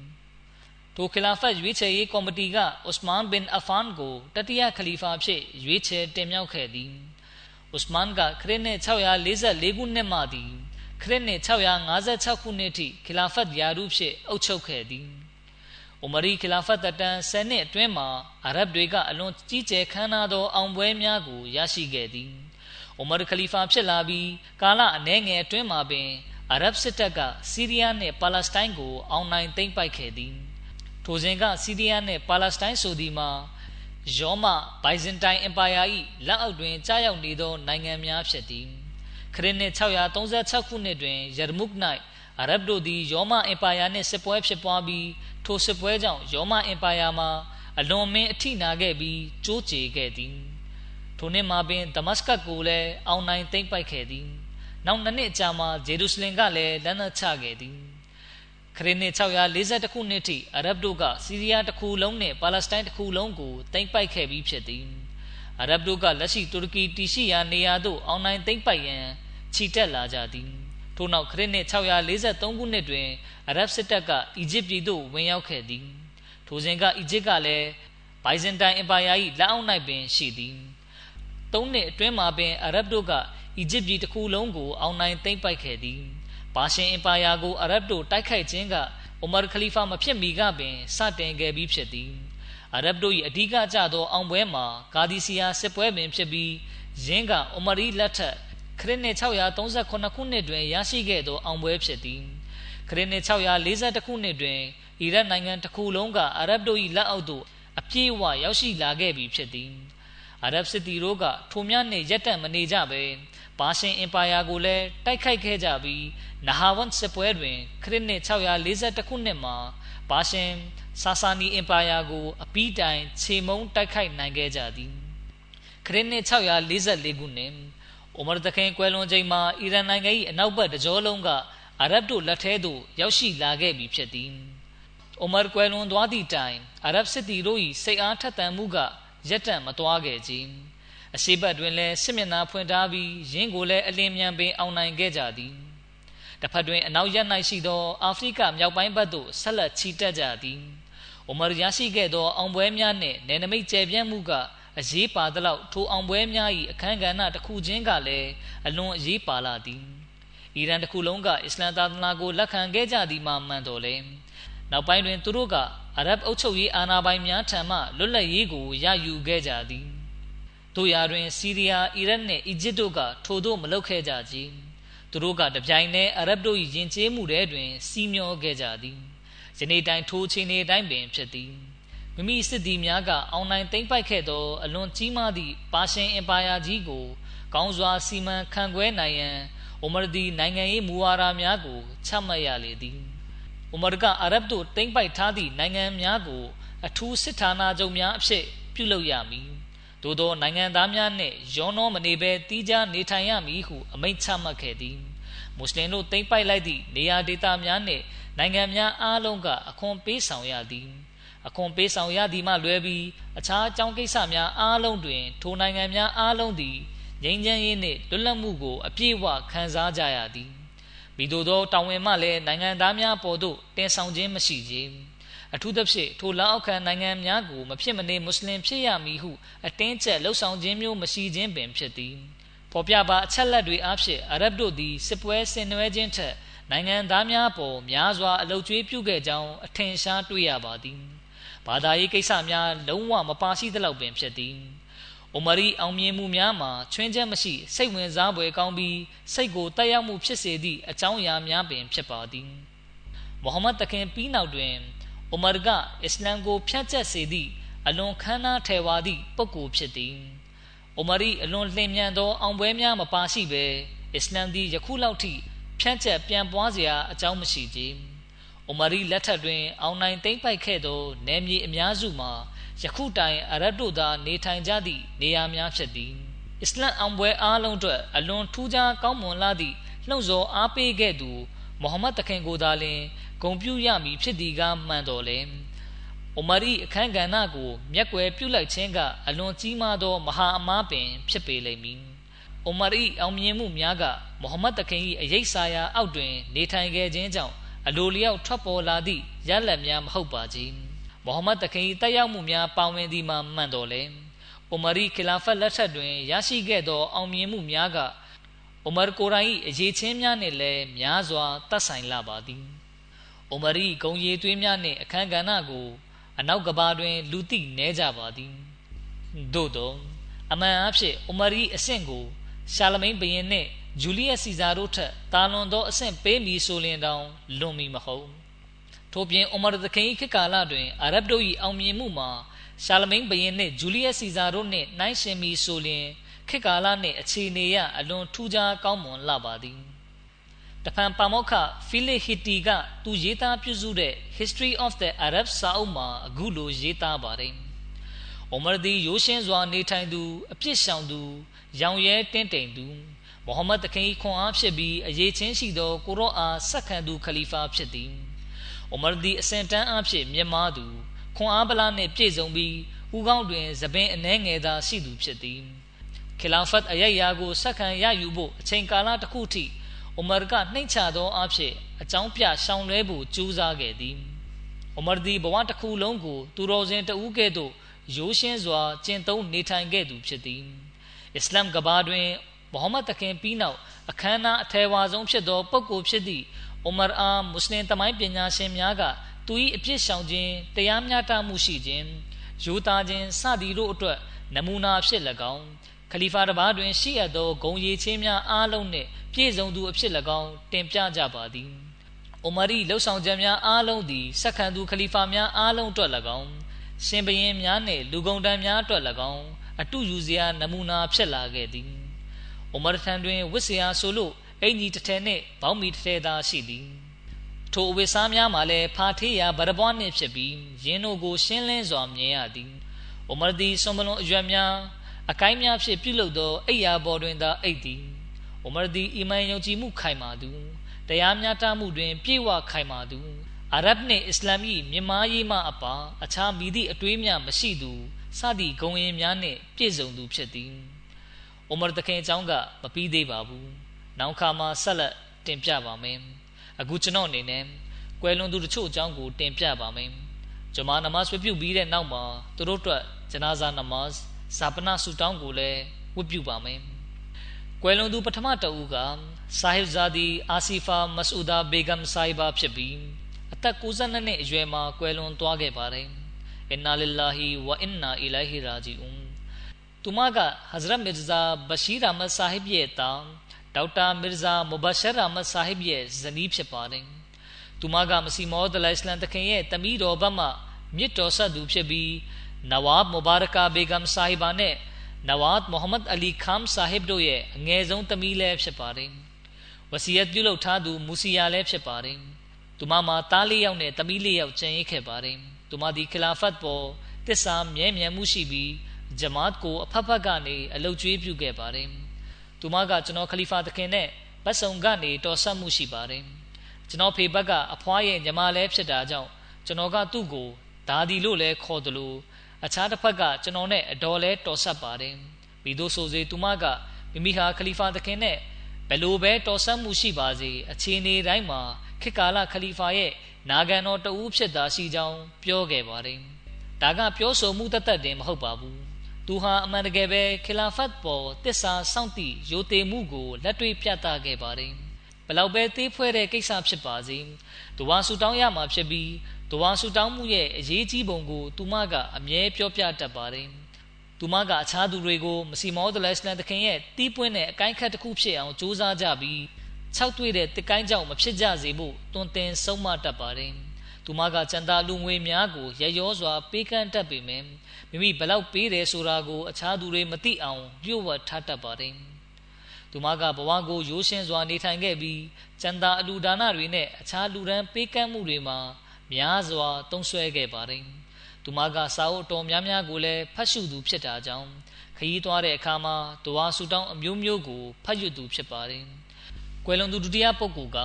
ထိုခလာဖတ်ရွေးချယ်ရေးကော်မတီကဥစမန်ဘင်အဖန်ကိုတတိယခလီဖာဖြစ်ရွေးချယ်တင်မြှောက်ခဲ့သည်ဥစမန်ကခရစ်နှစ်644ခုနှစ်မှသည်ခရစ်နှစ်656ခုနှစ်ထိခလာဖတ်ယာရုဖြစ်အုပ်ချုပ်ခဲ့သည်အိုမရီခလာဖတ်တတန်10နှစ်အတွင်းမှာအာရဗ်တွေကအလွန်ကြီးကျယ်ခမ်းနားသောအောင်ပွဲများကိုရရှိခဲ့သည် အိုမာခလီဖာဖြစ်လာပြီးကာလအနည်းငယ်အတွင်းမှာပင်အာရဗ်စစ်တပ်ကစီးရီးယားနှင့်ပါလက်စတိုင်းကို အောင်နိုင်သိမ်းပိုက်ခဲ့သည်ထိုစဉ်ကစီးရီးယားနှင့်ပါလက်စတိုင်းဆိုသည်မှာယောမဘိုင်ဇန်တိုင်းအင်ပါယာ၏လက်အောက်တွင်ကြားရောက်နေသောနိုင်ငံများဖြစ်သည်ခရစ်နှစ်636ခုနှစ်တွင်ယရမုတ်၌အာရဗ်တို့သည်ယောမအင်ပါယာနှင့်စစ်ပွဲဖြစ်ပွားပြီးထိုစစ်ပွဲကြောင့်ယောမအင်ပါယာမှာအလွန်မင်းအထိနာခဲ့ပြီးကျိုးကျေခဲ့သည် ထိုနှစ်မှာပင်ဒမတ်စကတ်ကိုလည်းအောင်နိုင်သိမ်းပိုက်ခဲ့သည်နောက်နှစ်နှစ်ကြာမှဂျေရုဆလင်ကလည်းလက်နက်ချခဲ့သည်ခရစ်နှစ်642ခုနှစ်ထိအရဗ်တို့ကစီးရီးယားတစ်ခုလုံးနဲ့ပါလက်စတိုင်းတစ်ခုလုံးကိုသိမ်းပိုက်ခဲ့ပြီးဖြစ်သည်အရဗ်တို့ကလက်ရှိတူရကီတည်ရှိရာနေရာသို့အောင်နိုင်သိမ်းပိုက်ရန်ခြိတက်လာကြသည်ထို့နောက်ခရစ်နှစ်643ခုနှစ်တွင်အရဗ်စစ်တပ်ကအီဂျစ်ပြည်သို့ဝင်ရောက်ခဲ့သည်ထိုစဉ်ကအီဂျစ်ကလည်းဘိုင်ဇန်တိုင်းအင်ပါယာ၏လက်အောက်၌ပင်ရှိသည် သုံးနှစ်အတွင်းမှာပင်အရဗ်တို့ကအီဂျစ်ပြည်တစ်ခုလုံးကိုအောင်နိုင်သိမ်းပိုက်ခဲ့သည်ဘာရှင်အင်ပါယာကိုအရဗ်တို့တိုက်ခိုက်ခြင်းကအိုမာခလီဖာမဖြစ်မီကပင်စတင်ခဲ့ပြီးဖြစ်သည်အရဗ်တို့၏အဓိကကျသောအောင်ပွဲမှာဂါဒီစီယာစစ်ပွဲပင်ဖြစ်ပြီးယင်းကအိုမာရီလက်ထက်ခရစ်နှစ်638ခုနှစ်တွင်ရရှိခဲ့သောအောင်ပွဲဖြစ်သည်ခရစ်နှစ်642ခုနှစ်တွင်အီရတ်နိုင်ငံတစ်ခုလုံးကအရဗ်တို့၏လက်အောက်သို့အပြည့်အဝရောက်ရှိလာခဲ့ပြီဖြစ်သည် အာရဗ်စစ်တီတို့ကထိုများနှင့်ရက်တက်မနေကြပဲဘာရှင်အင်ပါယာကိုလည်းတိုက်ခိုက်ခဲ့ကြပြီးနဟာဝန်စစ်ပွဲတွင် ခရစ်နှစ်642ခုနှစ်မှာဘာရှင်ဆာဆာနီအင်ပါယာကို အပီးတိုင်ခြေမုံတိုက်ခိုက်နိုင်ခဲ့ကြသည်ခရစ်နှစ်644ခုနှစ်အိုမာတခင်ကွယ်လွန်ချိန်မှာအီရန်နိုင်ငံ၏အနောက်ဘက်တကြောလုံးကအာရဗ်တို့လက်ထဲသို့ရောက်ရှိလာခဲ့ပြီဖြစ်သည်အိုမာကွယ်လွန်သွားသည့်တိုင်အာရဗ်စစ်တီတို့၏စိတ်အားထက်သန်မှုက ရက်တန့်မသွားခဲ့ခြင်းအရှိဘတ်တွင်လည်းစစ်မျက်နှာဖွင့်ထားပြီးရင်းကိုလည်းအလင်းမြန်ပင်အောင်နိုင်ခဲ့ကြသည်တစ်ဖက်တွင်အနောက်ရက်၌ရှိသောအာဖရိကမြောက်ပိုင်းဘက်သို့ဆက်လက်ချီတက်ကြသည်အိုမာရရှိခဲ့သောအောင်ပွဲများနှင့်နယ်နိမိတ်ကျယ်ပြန့်မှုကအရေးပါသလောက်ထိုအောင်ပွဲများ၏အခမ်းကဏ္ဍတစ်ခုချင်းကလည်းအလွန်အရေးပါလာသည်အီရန်တစ်ခုလုံးကအစ္စလမ်သာသနာကိုလက်ခံခဲ့ကြသည်မှမှန်တော်လဲနောက်ပိုင်းတွင်သူတို့က အရဗ်အုပ်ချုပ်ရေးအာဏာပိုင်များထံမှလွတ်လပ်ရေးကိုရယူခဲ့ကြသည်တို့ရာတွင်စီးရီးယားအီရတ်နှင့်အီဂျစ်တို့ကထိုတို့မလုပ်ခဲ့ကြကြသူတို့ကတပြိုင်တည်းအရဗ်တို့၏ယဉ်ကျေးမှုတွေတွင် စီးမျောခဲ့ကြသည်ယနေ့တိုင်ထိုချိန်နေတိုင်းပင်ဖြစ်သည်မိမိစစ်သည်များကအောင်နိုင်သိမ့်ပိုက်ခဲ့သောအလွန်ကြီးမားသည့်ပါရှင်အင်ပါယာကြီးကိုကောင်းစွာစီမံခန့်ခွဲနိုင်ရန်အိုမာဒီနိုင်ငံရေးမူဝါဒများကိုချမှတ်ရလေသည် အိုမာကအာရဗ်တို့တိမ့်ပိုက်ထားသည့်နိုင်ငံများကိုအထူးစစ်ဌာနချုပ်များအဖြစ်ပြုလုပ်ရမည်သို့သောနိုင်ငံသားများနှင့်ရောနှောမနေဘဲတီးခြားနေထိုင်ရမည်ဟုအမိန့်ချမှတ်ခဲ့သည်မွတ်စလင်တို့တိမ့်ပိုက်လိုက်သည့်နေရာဒေသများနှင့်နိုင်ငံများအားလုံးကအခွန်ပေးဆောင်ရသည်အခွန်ပေးဆောင်ရသည်မှလွဲပြီးအခြားအကြောင်းကိစ္စများအားလုံးတွင် ထိုနိုင်ငံများအားလုံးသည်ငြိမ်းချမ်းရေးနှင့်လွတ်လပ်မှုကိုအပြည့်အဝခံစားကြရသည် မိတို့သောတာဝန်မှလည်းနိုင်ငံသားများပေါ်သို့တင်ဆောင်ခြင်းမရှိခြင်းအထူးသဖြင့်ထိုလောက်အောက်ခံနိုင်ငံများကိုမဖြစ်မနေမွတ်စလင်ဖြစ်ရမည်ဟုအတင်းကျပ်လှုံ့ဆော်ခြင်းမျိုးမရှိခြင်းပင်ဖြစ်သည်ပေါ်ပြပါအချက်လက်တွေအဖြစ်အရဗ်တို့သည်စစ်ပွဲဆင်နွှဲခြင်းထက်နိုင်ငံသားများပေါ်များစွာအလုကျွေးပြုခဲ့ကြောင်းအထင်ရှားတွေ့ရပါသည်ဘာသာရေးကိစ္စများလုံးဝမပါရှိသလောက်ပင်ဖြစ်သည် အိုမရီအောင်မြင်မှုများမှာချွင်းချက်မရှိစိတ်ဝင်စားဖွယ်ကောင်းပြီးစိတ်ကိုတက်ရောက်မှုဖြစ်စေသည့်အကြောင်းအရာများပင်ဖြစ်ပါသည်မိုဟမ္မဒ်တခင်ပြီးနောက်တွင်အိုမာကအစ္စလမ်ကိုဖြန့်ကျက်စေသည့်အလွန်ခမ်းနားထဲဝါသည့်ပုဂ္ဂိုလ်ဖြစ်သည်အိုမာရီအလွန်လျင်မြန်သောအောင်ပွဲများမပါရှိဘဲအစ္စလမ်သည်ယခုလောက်ထိဖြန့်ကျက်ပြန်ပွားစရာအကြောင်းမရှိကြ။အိုမာရီလက်ထက်တွင် အောင်နိုင်သိမ့်ပိုက်ခဲ့သောနယ်မြေအများစုမှာ ယခုတိုင်အရတ်တို့သာနေထိုင်ကြသည့်နေရာများဖြစ်သည်။အစ္စလမ်အောင်ပွဲအားလုံးအတွက်အလွန်ထူးခြားကောင်းမွန်လာသည့်လှုံ့ဆော်အားပေးခဲ့သူမိုဟမ္မဒ်တခင်ကိုသာလျှင်ဂုံပြုရမည်ဖြစ်သည်ကမှန်တော်လေ။အိုမာရီအခမ်းကဏ္ဍကိုမျက်ွယ်ပြုလိုက်ခြင်းကအလွန်ကြီးမားသောမဟာအမားပင် ဖြစ်ပေလိမ့်မည်။အိုမာရီအောင်မြင်မှုများကမိုဟမ္မဒ်တခင်၏အရေးစာရာအောက်တွင် နေထိုင်ခဲ့ခြင်းကြောင့်အလိုလျောက်ထွက်ပေါ်လာသည့်ရလဒ်များမဟုတ်ပါကြီး။ မိုဟမ္မဒ်တခင်၏တက်ရောက်မှုများပါဝင်သည်မှာမှန်တော်လေ။အိုမာရီခလာဖတ်လက်ထက်တွင်ရရှိခဲ့သောအောင်မြင်မှုများကအိုမာကိုရိုင်၏အရေးချင်းများနှင့်လည်းများစွာသက်ဆိုင်လာပါသည်။အိုမာရီဂုံရည်သွေးများနှင့်အခမ်းကဏ္ဍကိုအနောက်ကဘာတွင် လူသိနေကြပါသည်။သို့သောအမှန်အဖြစ်အိုမာရီအဆင့်ကိုရှာလမိန်ဘုရင်နှင့်ဂျူလီယက်စီဇာတို့ထက်တာလွန်သောအဆင့်ပေးမည်ဆိုလျင်တောင်လွန်မီမဟုတ် ထို့ပြင်အိုမာသခင်၏ခေတ်ကာလတွင်အာရဗ်တို့၏အောင်မြင်မှုမှာရှာလမိန်ဘုရင်နှင့်ဂျူလီယက်စီဇာတို့နှင့်နှိုင်းယှဉ်မည်ဆိုလျင်ခေတ်ကာလနှင့်အခြေအနေရအလွန်ထူးခြားကောင်းမွန်လာပါသည်တဖန်ပါမောက္ခဖီလစ်ဟီတီကသူရေးသားပြုစုတဲ့ History of the Arab စာအုပ်မှာအခုလိုရေးသားပါတယ်။အိုမာဒီရိုးရှင်းစွာနေထိုင်သူအပြစ်ရှောင်သူရောင်ရဲတင့်တိမ်သူမိုဟမ္မဒ်တခင်ခွန်အားဖြစ်ပြီးအရေးချင်းရှိသောကိုရော့အားဆက်ခံသူခလီဖာဖြစ်သည် အိုမာဒီအစင်တန်းအားဖြင့်မြတ်မားသူခွန်အားပလာနှင့်ပြည့်စုံပြီးဦးကောင်းတွင်သပင်အနှဲငယ်သာရှိသူဖြစ်သည်ခီလာဖတ်အယယာကိုဆက်ခံရယူဖို့အချိန်ကာလတစ်ခုထိအိုမာကနှိမ့်ချသောအားဖြင့်အကြောင်းပြရှောင်လွဲဖို့ကြိုးစားခဲ့သည်အိုမာဒီဘဝတစ်ခုလုံးကိုသူတော်စင်တဦးကဲ့သို့ရိုးရှင်းစွာကျင့်သုံးနေထိုင်ခဲ့သူဖြစ်သည်အစ္စလမ်ကဘာတွင်မိုဟမ္မဒ်တခင်ပြီးနောက်အခမ်းအနားအထည်ဝါဆုံးဖြစ်သောပုဂ္ဂိုလ်ဖြစ်သည့် အိုမာအာမွတ်စလင်တမိုင်းပညာရှင်များကသူ၏အပြစ်ရှောင်ခြင်းတရားမျှတမှုရှိခြင်းယူသားခြင်းစသည်တို့အတွက်နမူနာဖြစ်၎င်းခလီဖာတစ်ပါးတွင်ရှိအပ်သောဂုံရည်ချင်းများအားလုံးနှင့်ပြည့်စုံသူအဖြစ်၎င်းတင်ပြကြပါသည်အိုမာရီလှုပ်ဆောင်ချက်များအားလုံးသည်စက္ကန့်သူခလီဖာများအားလုံးအတွက်၎င်းရှင်ဘရင်များနှင့်လူကုန်တန်းများအတွက်၎င်းအတုယူစရာနမူနာဖြစ်လာခဲ့သည်အိုမာထံတွင်ဝစ်စရာဆိုလို့ အင်ကြီးတစ်ထည်နှင့်ဘောင်းမီတစ်ထည်သာရှိသည်ထိုအဝိစားများမှာလည်းဖာထေးရာဗရပွားနှင့်ဖြစ်ပြီးယင်းတို့ကိုရှင်းလင်းစွာမြင်ရသည်အိုမာဒီဆွန်ဘလွန်အရွက်များအကိုင်းများဖြင့်ပြုလုပ်သောအိယာပေါ်တွင်သာအိတ်သည်အိုမာဒီအီမန်ယုံကြည်မှုခိုင်မာသူတရားမျှတမှုတွင် ပြည့်ဝခိုင်မာသူအာရဗ်နှင့်အစ္စလာမ်၏မြင်မာရေးမှအပါအခြားမိသည့်အတွေးများမရှိသူစသည့်ဂုံရင်များနှင့်ပြည့်စုံသူဖြစ်သည်။အိုမာတခင်အကြောင်းကမပြီးသေးပါဘူး။ နောက်ခါမှာဆက်လက်တင်ပြပါမယ်။အခုကျွန်တော်အနေနဲ့ကွယ်လွန်သူတချို့အကြောင်းကိုတင်ပြပါမယ်။ဂျမာနမတ်ဝတ်ပြုပြီးတဲ့နောက်မှာသူတို့အတွက်ဂျနာဇာနမတ်ဇာပနာဆူတောင်းကိုလည်းဝတ်ပြုပါမယ်။ကွယ်လွန်သူပထမတဦးကဆာဟစ်ဇာဒီအာစီဖာမဆူဒါဘေဂမ်ဆိုင်ဘာဖြစ်ပြီးအသက်62နှစ်အရွယ်မှာကွယ်လွန်သွားခဲ့ပါတယ်။အင်နာလ illah ဝအင်နာအီလိုင်ဟီရာဂျီအွန်သူမကဟဇရတ်မီဇာဘရှိရမတ်ဆာဟစ်ရဲ့တာ ဒေါက်တာမီဇာမဘရှရာမတ်ဆာဟစ်ရဲ့ဇနီးဖြစ်ပါတယ်သူမကမစီမောဒလိုင်စလန်တခင်ရဲ့တမီးတော်ဘက်မှမြစ်တော်ဆက်သူဖြစ်ပြီးနဝါဘ်မဘာရကာဘေဂမ်ဆာဟီဘာနဲ့နဝါတ်မို သူမူစီယာလည်းဖြစ်ပါတယ်သူမမှာသားလေးယောက်နဲ့တမီးလေးယောက်ကျန်ရစ်ခဲ့ပါတယ်သူမသည်ခလာဖတ်ပေါ်တစ္ဆာမြဲမြံမှုရှိပြီးဂျမတ်ကိုအဖက်ဖက်ကနေအလုတ်ကျွေးပြုခဲ့ပါတယ်။သူမကကျွန်တော်ခလီဖာသခင်နဲ့ဗတ်စုံကနေတော်ဆက်မှုရှိပါတယ်။ကျွန်တော်ဖေဘက်ကအဖွားရဲ့ညီမလည်းဖြစ်တာကြောင့်ကျွန်တော်ကသူ့ကိုဒါဒီလို့လည်းခေါ်တယ်လို့အခြားတစ်ဖက်ကကျွန်တော်နဲ့အတော်လဲတော်ဆက်ပါတယ်။ပြီးသို့ဆိုစေသူမကမိမိဟာခလီဖာသခင်နဲ့ဘယ်လိုပဲတော်ဆက်မှုရှိပါစေအခြေအနေတိုင်းမှာခေတ်ကာလခလီဖာရဲ့နာဂန်တော်တဦးဖြစ်တာရှိကြောင်းပြောခဲ့ပါတယ်။ဒါကပြောဆိုမှုတသက်တင်မဟုတ်ပါဘူး။ သူဟာအမှန်တကယ်ပဲခီလာဖတ်ပေါ်တစ္ဆာစောင့်တည်ရိုသေမှုကိုလက်တွေ့ပြသခဲ့ပါတယ်။ဘလောက်ပဲသေးဖွဲတဲ့ကိစ္စဖြစ်ပါစေ။သူဝါဆူတောင်းရမှာဖြစ်ပြီးသူဝါဆူတောင်းမှုရဲ့အရေးကြီးပုံကိုသူမကအမြဲပြောပြတတ်ပါတယ်။သူမကအခြားသူတွေကိုမစီမောဒလက်စလန်တခင်ရဲ့တီးပွင့်တဲ့အကိုင်းခတ်တစ်ခုဖြစ်အောင်စူးစမ်းကြပြီး၆တွေ့တဲ့တစ်ကိုင်းကြောင့်မဖြစ်ကြစေဖို့တွင်တင်ဆုံးမတတ်ပါတယ်သူမကကျန်တာလူငွေများကိုရရောစွာပေးကမ်းတတ်ပေမယ့် မိမိဘလောက်ပေးတယ်ဆိုတာကိုအခြားသူတွေမသိအောင်လျှို့ဝှက်ထားတတ်ပါတယ်သူမကဘဝကိုရိုးရှင်းစွာနေထိုင်ခဲ့ပြီးကျန်တာအလူဒါနတွေနဲ့အခြားလူဒန်းပေးကမ်းမှုတွေမှာများစွာတုံးဆွဲခဲ့ပါတယ်သူမကစာအုပ်တော်များများကိုလည်းဖတ်ရှုသူဖြစ်တာကြောင့်ခရီးသွားတဲ့အခါမှာတဝါဆူတောင်းအမျိုးမျိုးကိုဖတ်ယူသူဖြစ်ပါတယ်။ကွယ်လွန်သူဒုတိယပုဂ္ဂိုလ်က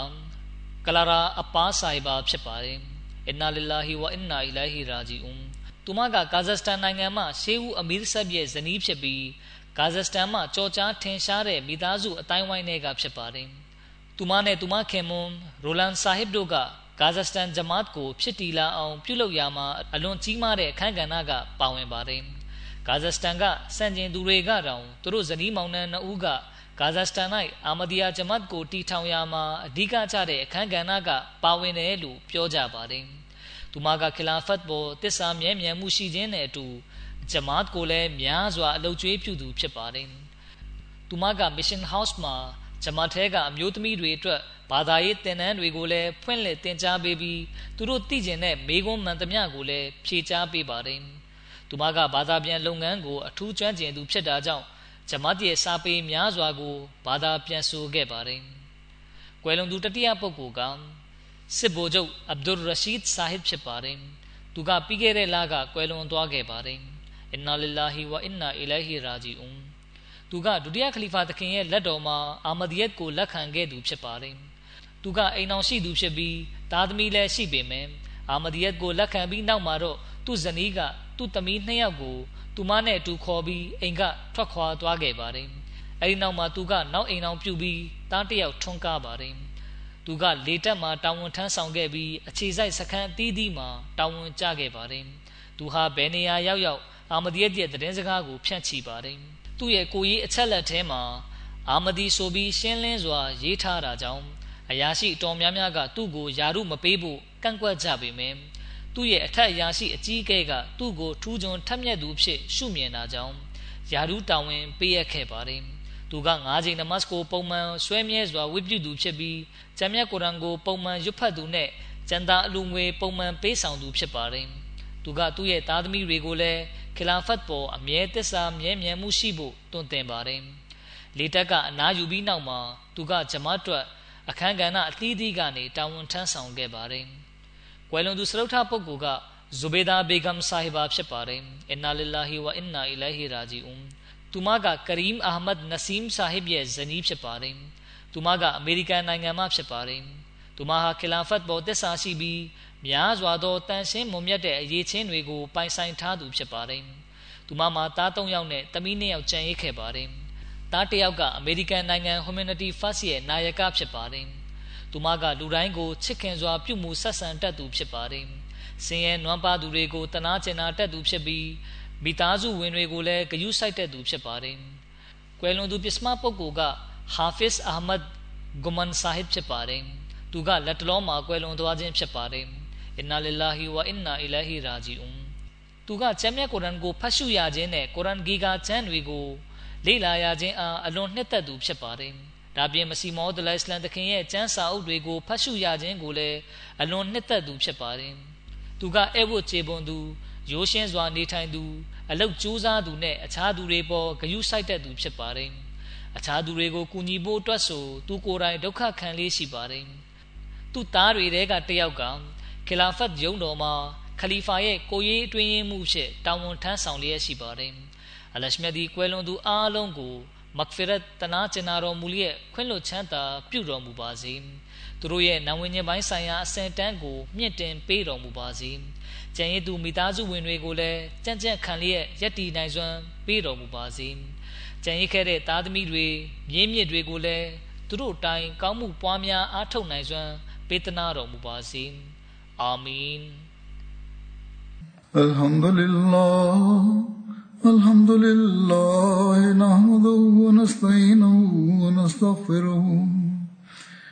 ကလာရာအပါဆိုင်ဘာဖြစ်ပါတယ်။အင်နာလ illah ဝအင်နာအီလိုင်ဟီရာဂျီအွန် သူမကကာဇက်စတန်နိုင်ငံမှာရှေးဦးအမီးဆပ်ရဲ့ဇနီးဖြစ်ပြီးကာဇက်စတန်မှာကြော်ကြားထင်ရှားတဲ့မိသားစုအတိုင်းဝိုင်းတွေကဖြစ်ပါတယ်။သူမနဲ့သူမခင်မွန်ရိုလန်ဆာဟစ်တို့ကကာဇက်စတန်ဂျမတ်ကိုဖြစ်တည်လာအောင်ပြုလုပ်ရမှာအလွန်ကြီးမားတဲ့အခမ်းကဏ္ဍကပါဝင်ပါတယ်။ဂါဇက်စတန်ကစံကျင်သူတွေကတောင်သူတို့ဇနီးမောင်နှံနှစ်ဦးကဂါဇက်စတန်၌အာမဒီယာဂျမတ်ကိုတီထောင်ရာမှာအဓိကကျတဲ့အခမ်းကဏ္ဍကပါဝင်တယ်လို့ပြောကြပါတယ်။ သူမကခလာဖတ်ပေါ်တစ္ဆာမြဲမြံမှုရှိခြင်းနဲ့အတူဂျမတ်ကိုလည်းများစွာအလုကျွေးပြုသူဖြစ်ပါတယ်။သူမက Mission House မှာဂျမတ်ထဲကအမျိုးသမီးတွေအတွက်ဘာသာရေးသင်တန်းတွေကိုလည်းဖွင့်လှစ်သင်ကြားပေးပြီးသူတို့သိကျင်တဲ့မေကွန်းမှန်သမျှကိုလည်းဖြေကြားပေးပါတယ်။သူမကဘာသာပြန်လုပ်ငန်းကိုအထူးကျွမ်းကျင်သူဖြစ်တာကြောင့်ဂျမတ်ရဲ့စာပေများစွာကိုဘာသာပြန်ဆိုခဲ့ပါတယ်။ကွယ်လွန်သူတတိယပုဂ္ဂိုလ်က စစ်ဗိုလ်ချုပ်အဗ်ဒူရရှိဒ်ဆာဟစ်ဖြစ်ပါတယ်။သူကပြီးခဲ့တဲ့လကကွယ်လွန်သွားခဲ့ပါတယ်။အင်နာလ illah ဝအင်နာအီလိုင်ဟီရာဂျီအွန်သူကဒုတိယခလီဖာသခင်ရဲ့လက်တော်မှာအာမဒီယတ်ကိုလက်ခံခဲ့သူဖြစ်ပါတယ်။သူကအိမ်အောင်ရှိသူဖြစ်ပြီးသားသမီးလည်းရှိပေမယ့်အာမဒီယတ်ကိုလက်ခံပြီးနောက်မှာတော့သူ့ဇနီးကသူ့သမီးနှစ်ယောက်ကိုသူမနဲ့အတူခေါ်ပြီးအိမ်ကထွက်ခွာသွားခဲ့ပါတယ်။အဲဒီနောက်မှာသူကနောက်အိမ်အောင်ပြုတ်ပြီးတားတယောက်ထွန်းကားပါတယ်။ သူကလေတက်မှာတာဝန်ထမ်းဆောင်ခဲ့ပြီးအခြေစိုက်စခန်းအသီးသီးမှာတာဝန်ကျခဲ့ပါတယ်။သူဟာဘယ်နေရာရောက်ရောက်အာမဒီရဲ့သတင်းစကားကိုဖြန့်ချီပါတယ်။သူ့ရဲ့ကိုကြီးအချက်လက်ထဲမှာအာမဒီဆိုပြီးရှင်းလင်းစွာ ရေးထားတာကြောင့်အရာရှိတော်များများကသူ့ကိုယာရုမပေးဖို့ကန့်ကွက်ကြပေမယ့်သူ့ရဲ့အထက်အရာရှိအကြီးအကဲကသူ့ကိုထူးချွန်ထက်မြက်သူဖြစ်ရှုမြင်တာကြောင့်ယာရုတာဝန်ပေးရခဲ့ပါတယ်။ သူက၅ချိန်နမတ်ကိုပုံမှန်ဆွဲမြဲစွာဝတ်ပြုသူဖြစ်ပြီးဂျမ်မြတ်ကုရ်အန်ကိုပုံမှန်ရွတ်ဖတ်သူနဲ့ကျန်တာအလူငွေပုံမှန်ပေးဆောင်သူဖြစ်ပါတယ်။သူကသူ့ရဲ့သားသမီးတွေကိုလည်းခလာဖတ်ပေါ်အမြဲတစ္ဆာမြဲမြံမှုရှိဖို့တွန်းတင်ပါတယ်။လေတက်ကအနာယူပြီးနောက်မှာသူကဂျမတ်အတွက်အခမ်းကဏ္ဍအသီးသီးကနေတာဝန်ထမ်းဆောင်ခဲ့ပါတယ်။ကွယ်လွန်သူစရုပ်ထပုဂ္ဂိုလ်ကဇူဘေဒါဘေဂမ်ဆာဟီဘာဖြစ်ပါတယ်အင်နာလ illah ဝအင်နာအီလိုင်ဟီရာဂျီအွန် သူမကကရီမ်အာမတ်နစီမ်ဆာဟစ်ရဲ့ဇနီးဖြစ်ပါတယ်သူမကအမေရိကန်နိုင်ငံမှဖြစ်ပါတယ်သူမဟာခီလာဖတ်ပေါ်တစ္ဆာရှိပြီးများစွာသောတန်ရှင်းမွန်မြတ်တဲ့အရေးချင်းတွေကိုပိုင်ဆိုင်ထားသူဖြစ်ပါတယ်သူမမှာသား၃ယောက်နဲ့သမီး၂ယောက်ကျန်ရစ်ခဲ့ပါတယ်သားတစ်ယောက်ကအမေရိကန်နိုင်ငံ Humanity First ရဲ့နာယကဖြစ်ပါတယ်သူမကလူတိုင်းကိုချစ်ခင်စွာပြုမှုဆက်ဆံတတ်သူဖြစ်ပါတယ်။စင်ရဲနွမ်းပါသူတွေကိုတနာကျင်နာတတ်သူဖြစ်ပြီး မိသားစုဝင်တွေကိုလည်းဂရုစိုက်တတ်သူဖြစ်ပါတယ်။ကွယ်လွန်သူပစ္စမပုဂ္ဂိုလ်ကဟာဖစ်အာမတ်ဂူမန်ဆာဟစ်ဖြစ်ပါတယ်။သူကလက်တလုံးမှာကွယ်လွန်သွားခြင်းဖြစ်ပါတယ်။အင်နာလ illah ဝအင်နာအီလိုင်ဟီရာဂျီအွန်သူကကျမ်းမြတ်ကုရ်အန်ကိုဖတ်ရှုရခြင်းနဲ့ကုရ်အန်ဂီကာကျမ်းတွေကိုလေ့လာရခြင်းအားအလွန်နှစ်သက်သူဖြစ်ပါတယ်။ဒါပြင်မစီမောဒလိုင်စလန်တခင်ရဲ့ကျမ်းစာအုပ်တွေကိုဖတ်ရှုရခြင်းကိုလည်းအလွန်နှစ်သက်သူဖြစ်ပါတယ်။သူကအဲ့ဝတ်ခြေပွန်သူ ရိုးရှင်းစွာနေထိုင်သူအလုတ်ကြိုးစားသူနဲ့အခြားသူတွေပေါ်ဂရုစိုက်တတ်သူဖြစ်ပါတယ်။အခြားသူတွေကိုကူညီဖို့အတွက်ဆိုသူကိုယ်တိုင်ဒုက္ခခံလေးရှိပါတယ်။သူ့သားတွေတဲကတယောက်ကခလာဖတ်ယုံတော်မှာခလီဖာရဲ့ကိုရေးအတွင်းမှုဖြစ်တာဝန်ထမ်းဆောင်လျက်ရှိပါတယ်။အလရှမြဒီကွယ်လွန်သူအားလုံးကိုမဂ်ဖီရတ်တနာကျင်နာတော်မူလျက်ခွင့်လွှတ်ချမ်းသာပြုတော်မူပါစေ သူတို့ရဲ့နံဝင်ခြင်းပိုင်းဆိုင်ရာအစင်တန်းကိုမြင့်တင်ပေးတော်မူပါစေကျန်ရည်သူမိသားစုဝင်တွေကိုလည်းကြံ့ကြံ့ခံလျက်ယက်တီနိုင်စွမ်းပေးတော်မူပါစေကျန်ရည်ခဲ့တဲ့သားသမီးတွေမြင်းမြစ်တွေကိုလည်းသူတို့တိုင်ကောင်းမှုပွားများအားထုတ်နိုင်စွမ်းပေးသနာတော်မူပါစေအာမင် الحمد لله الحمد لله نحمده ونستعينه ونستغفره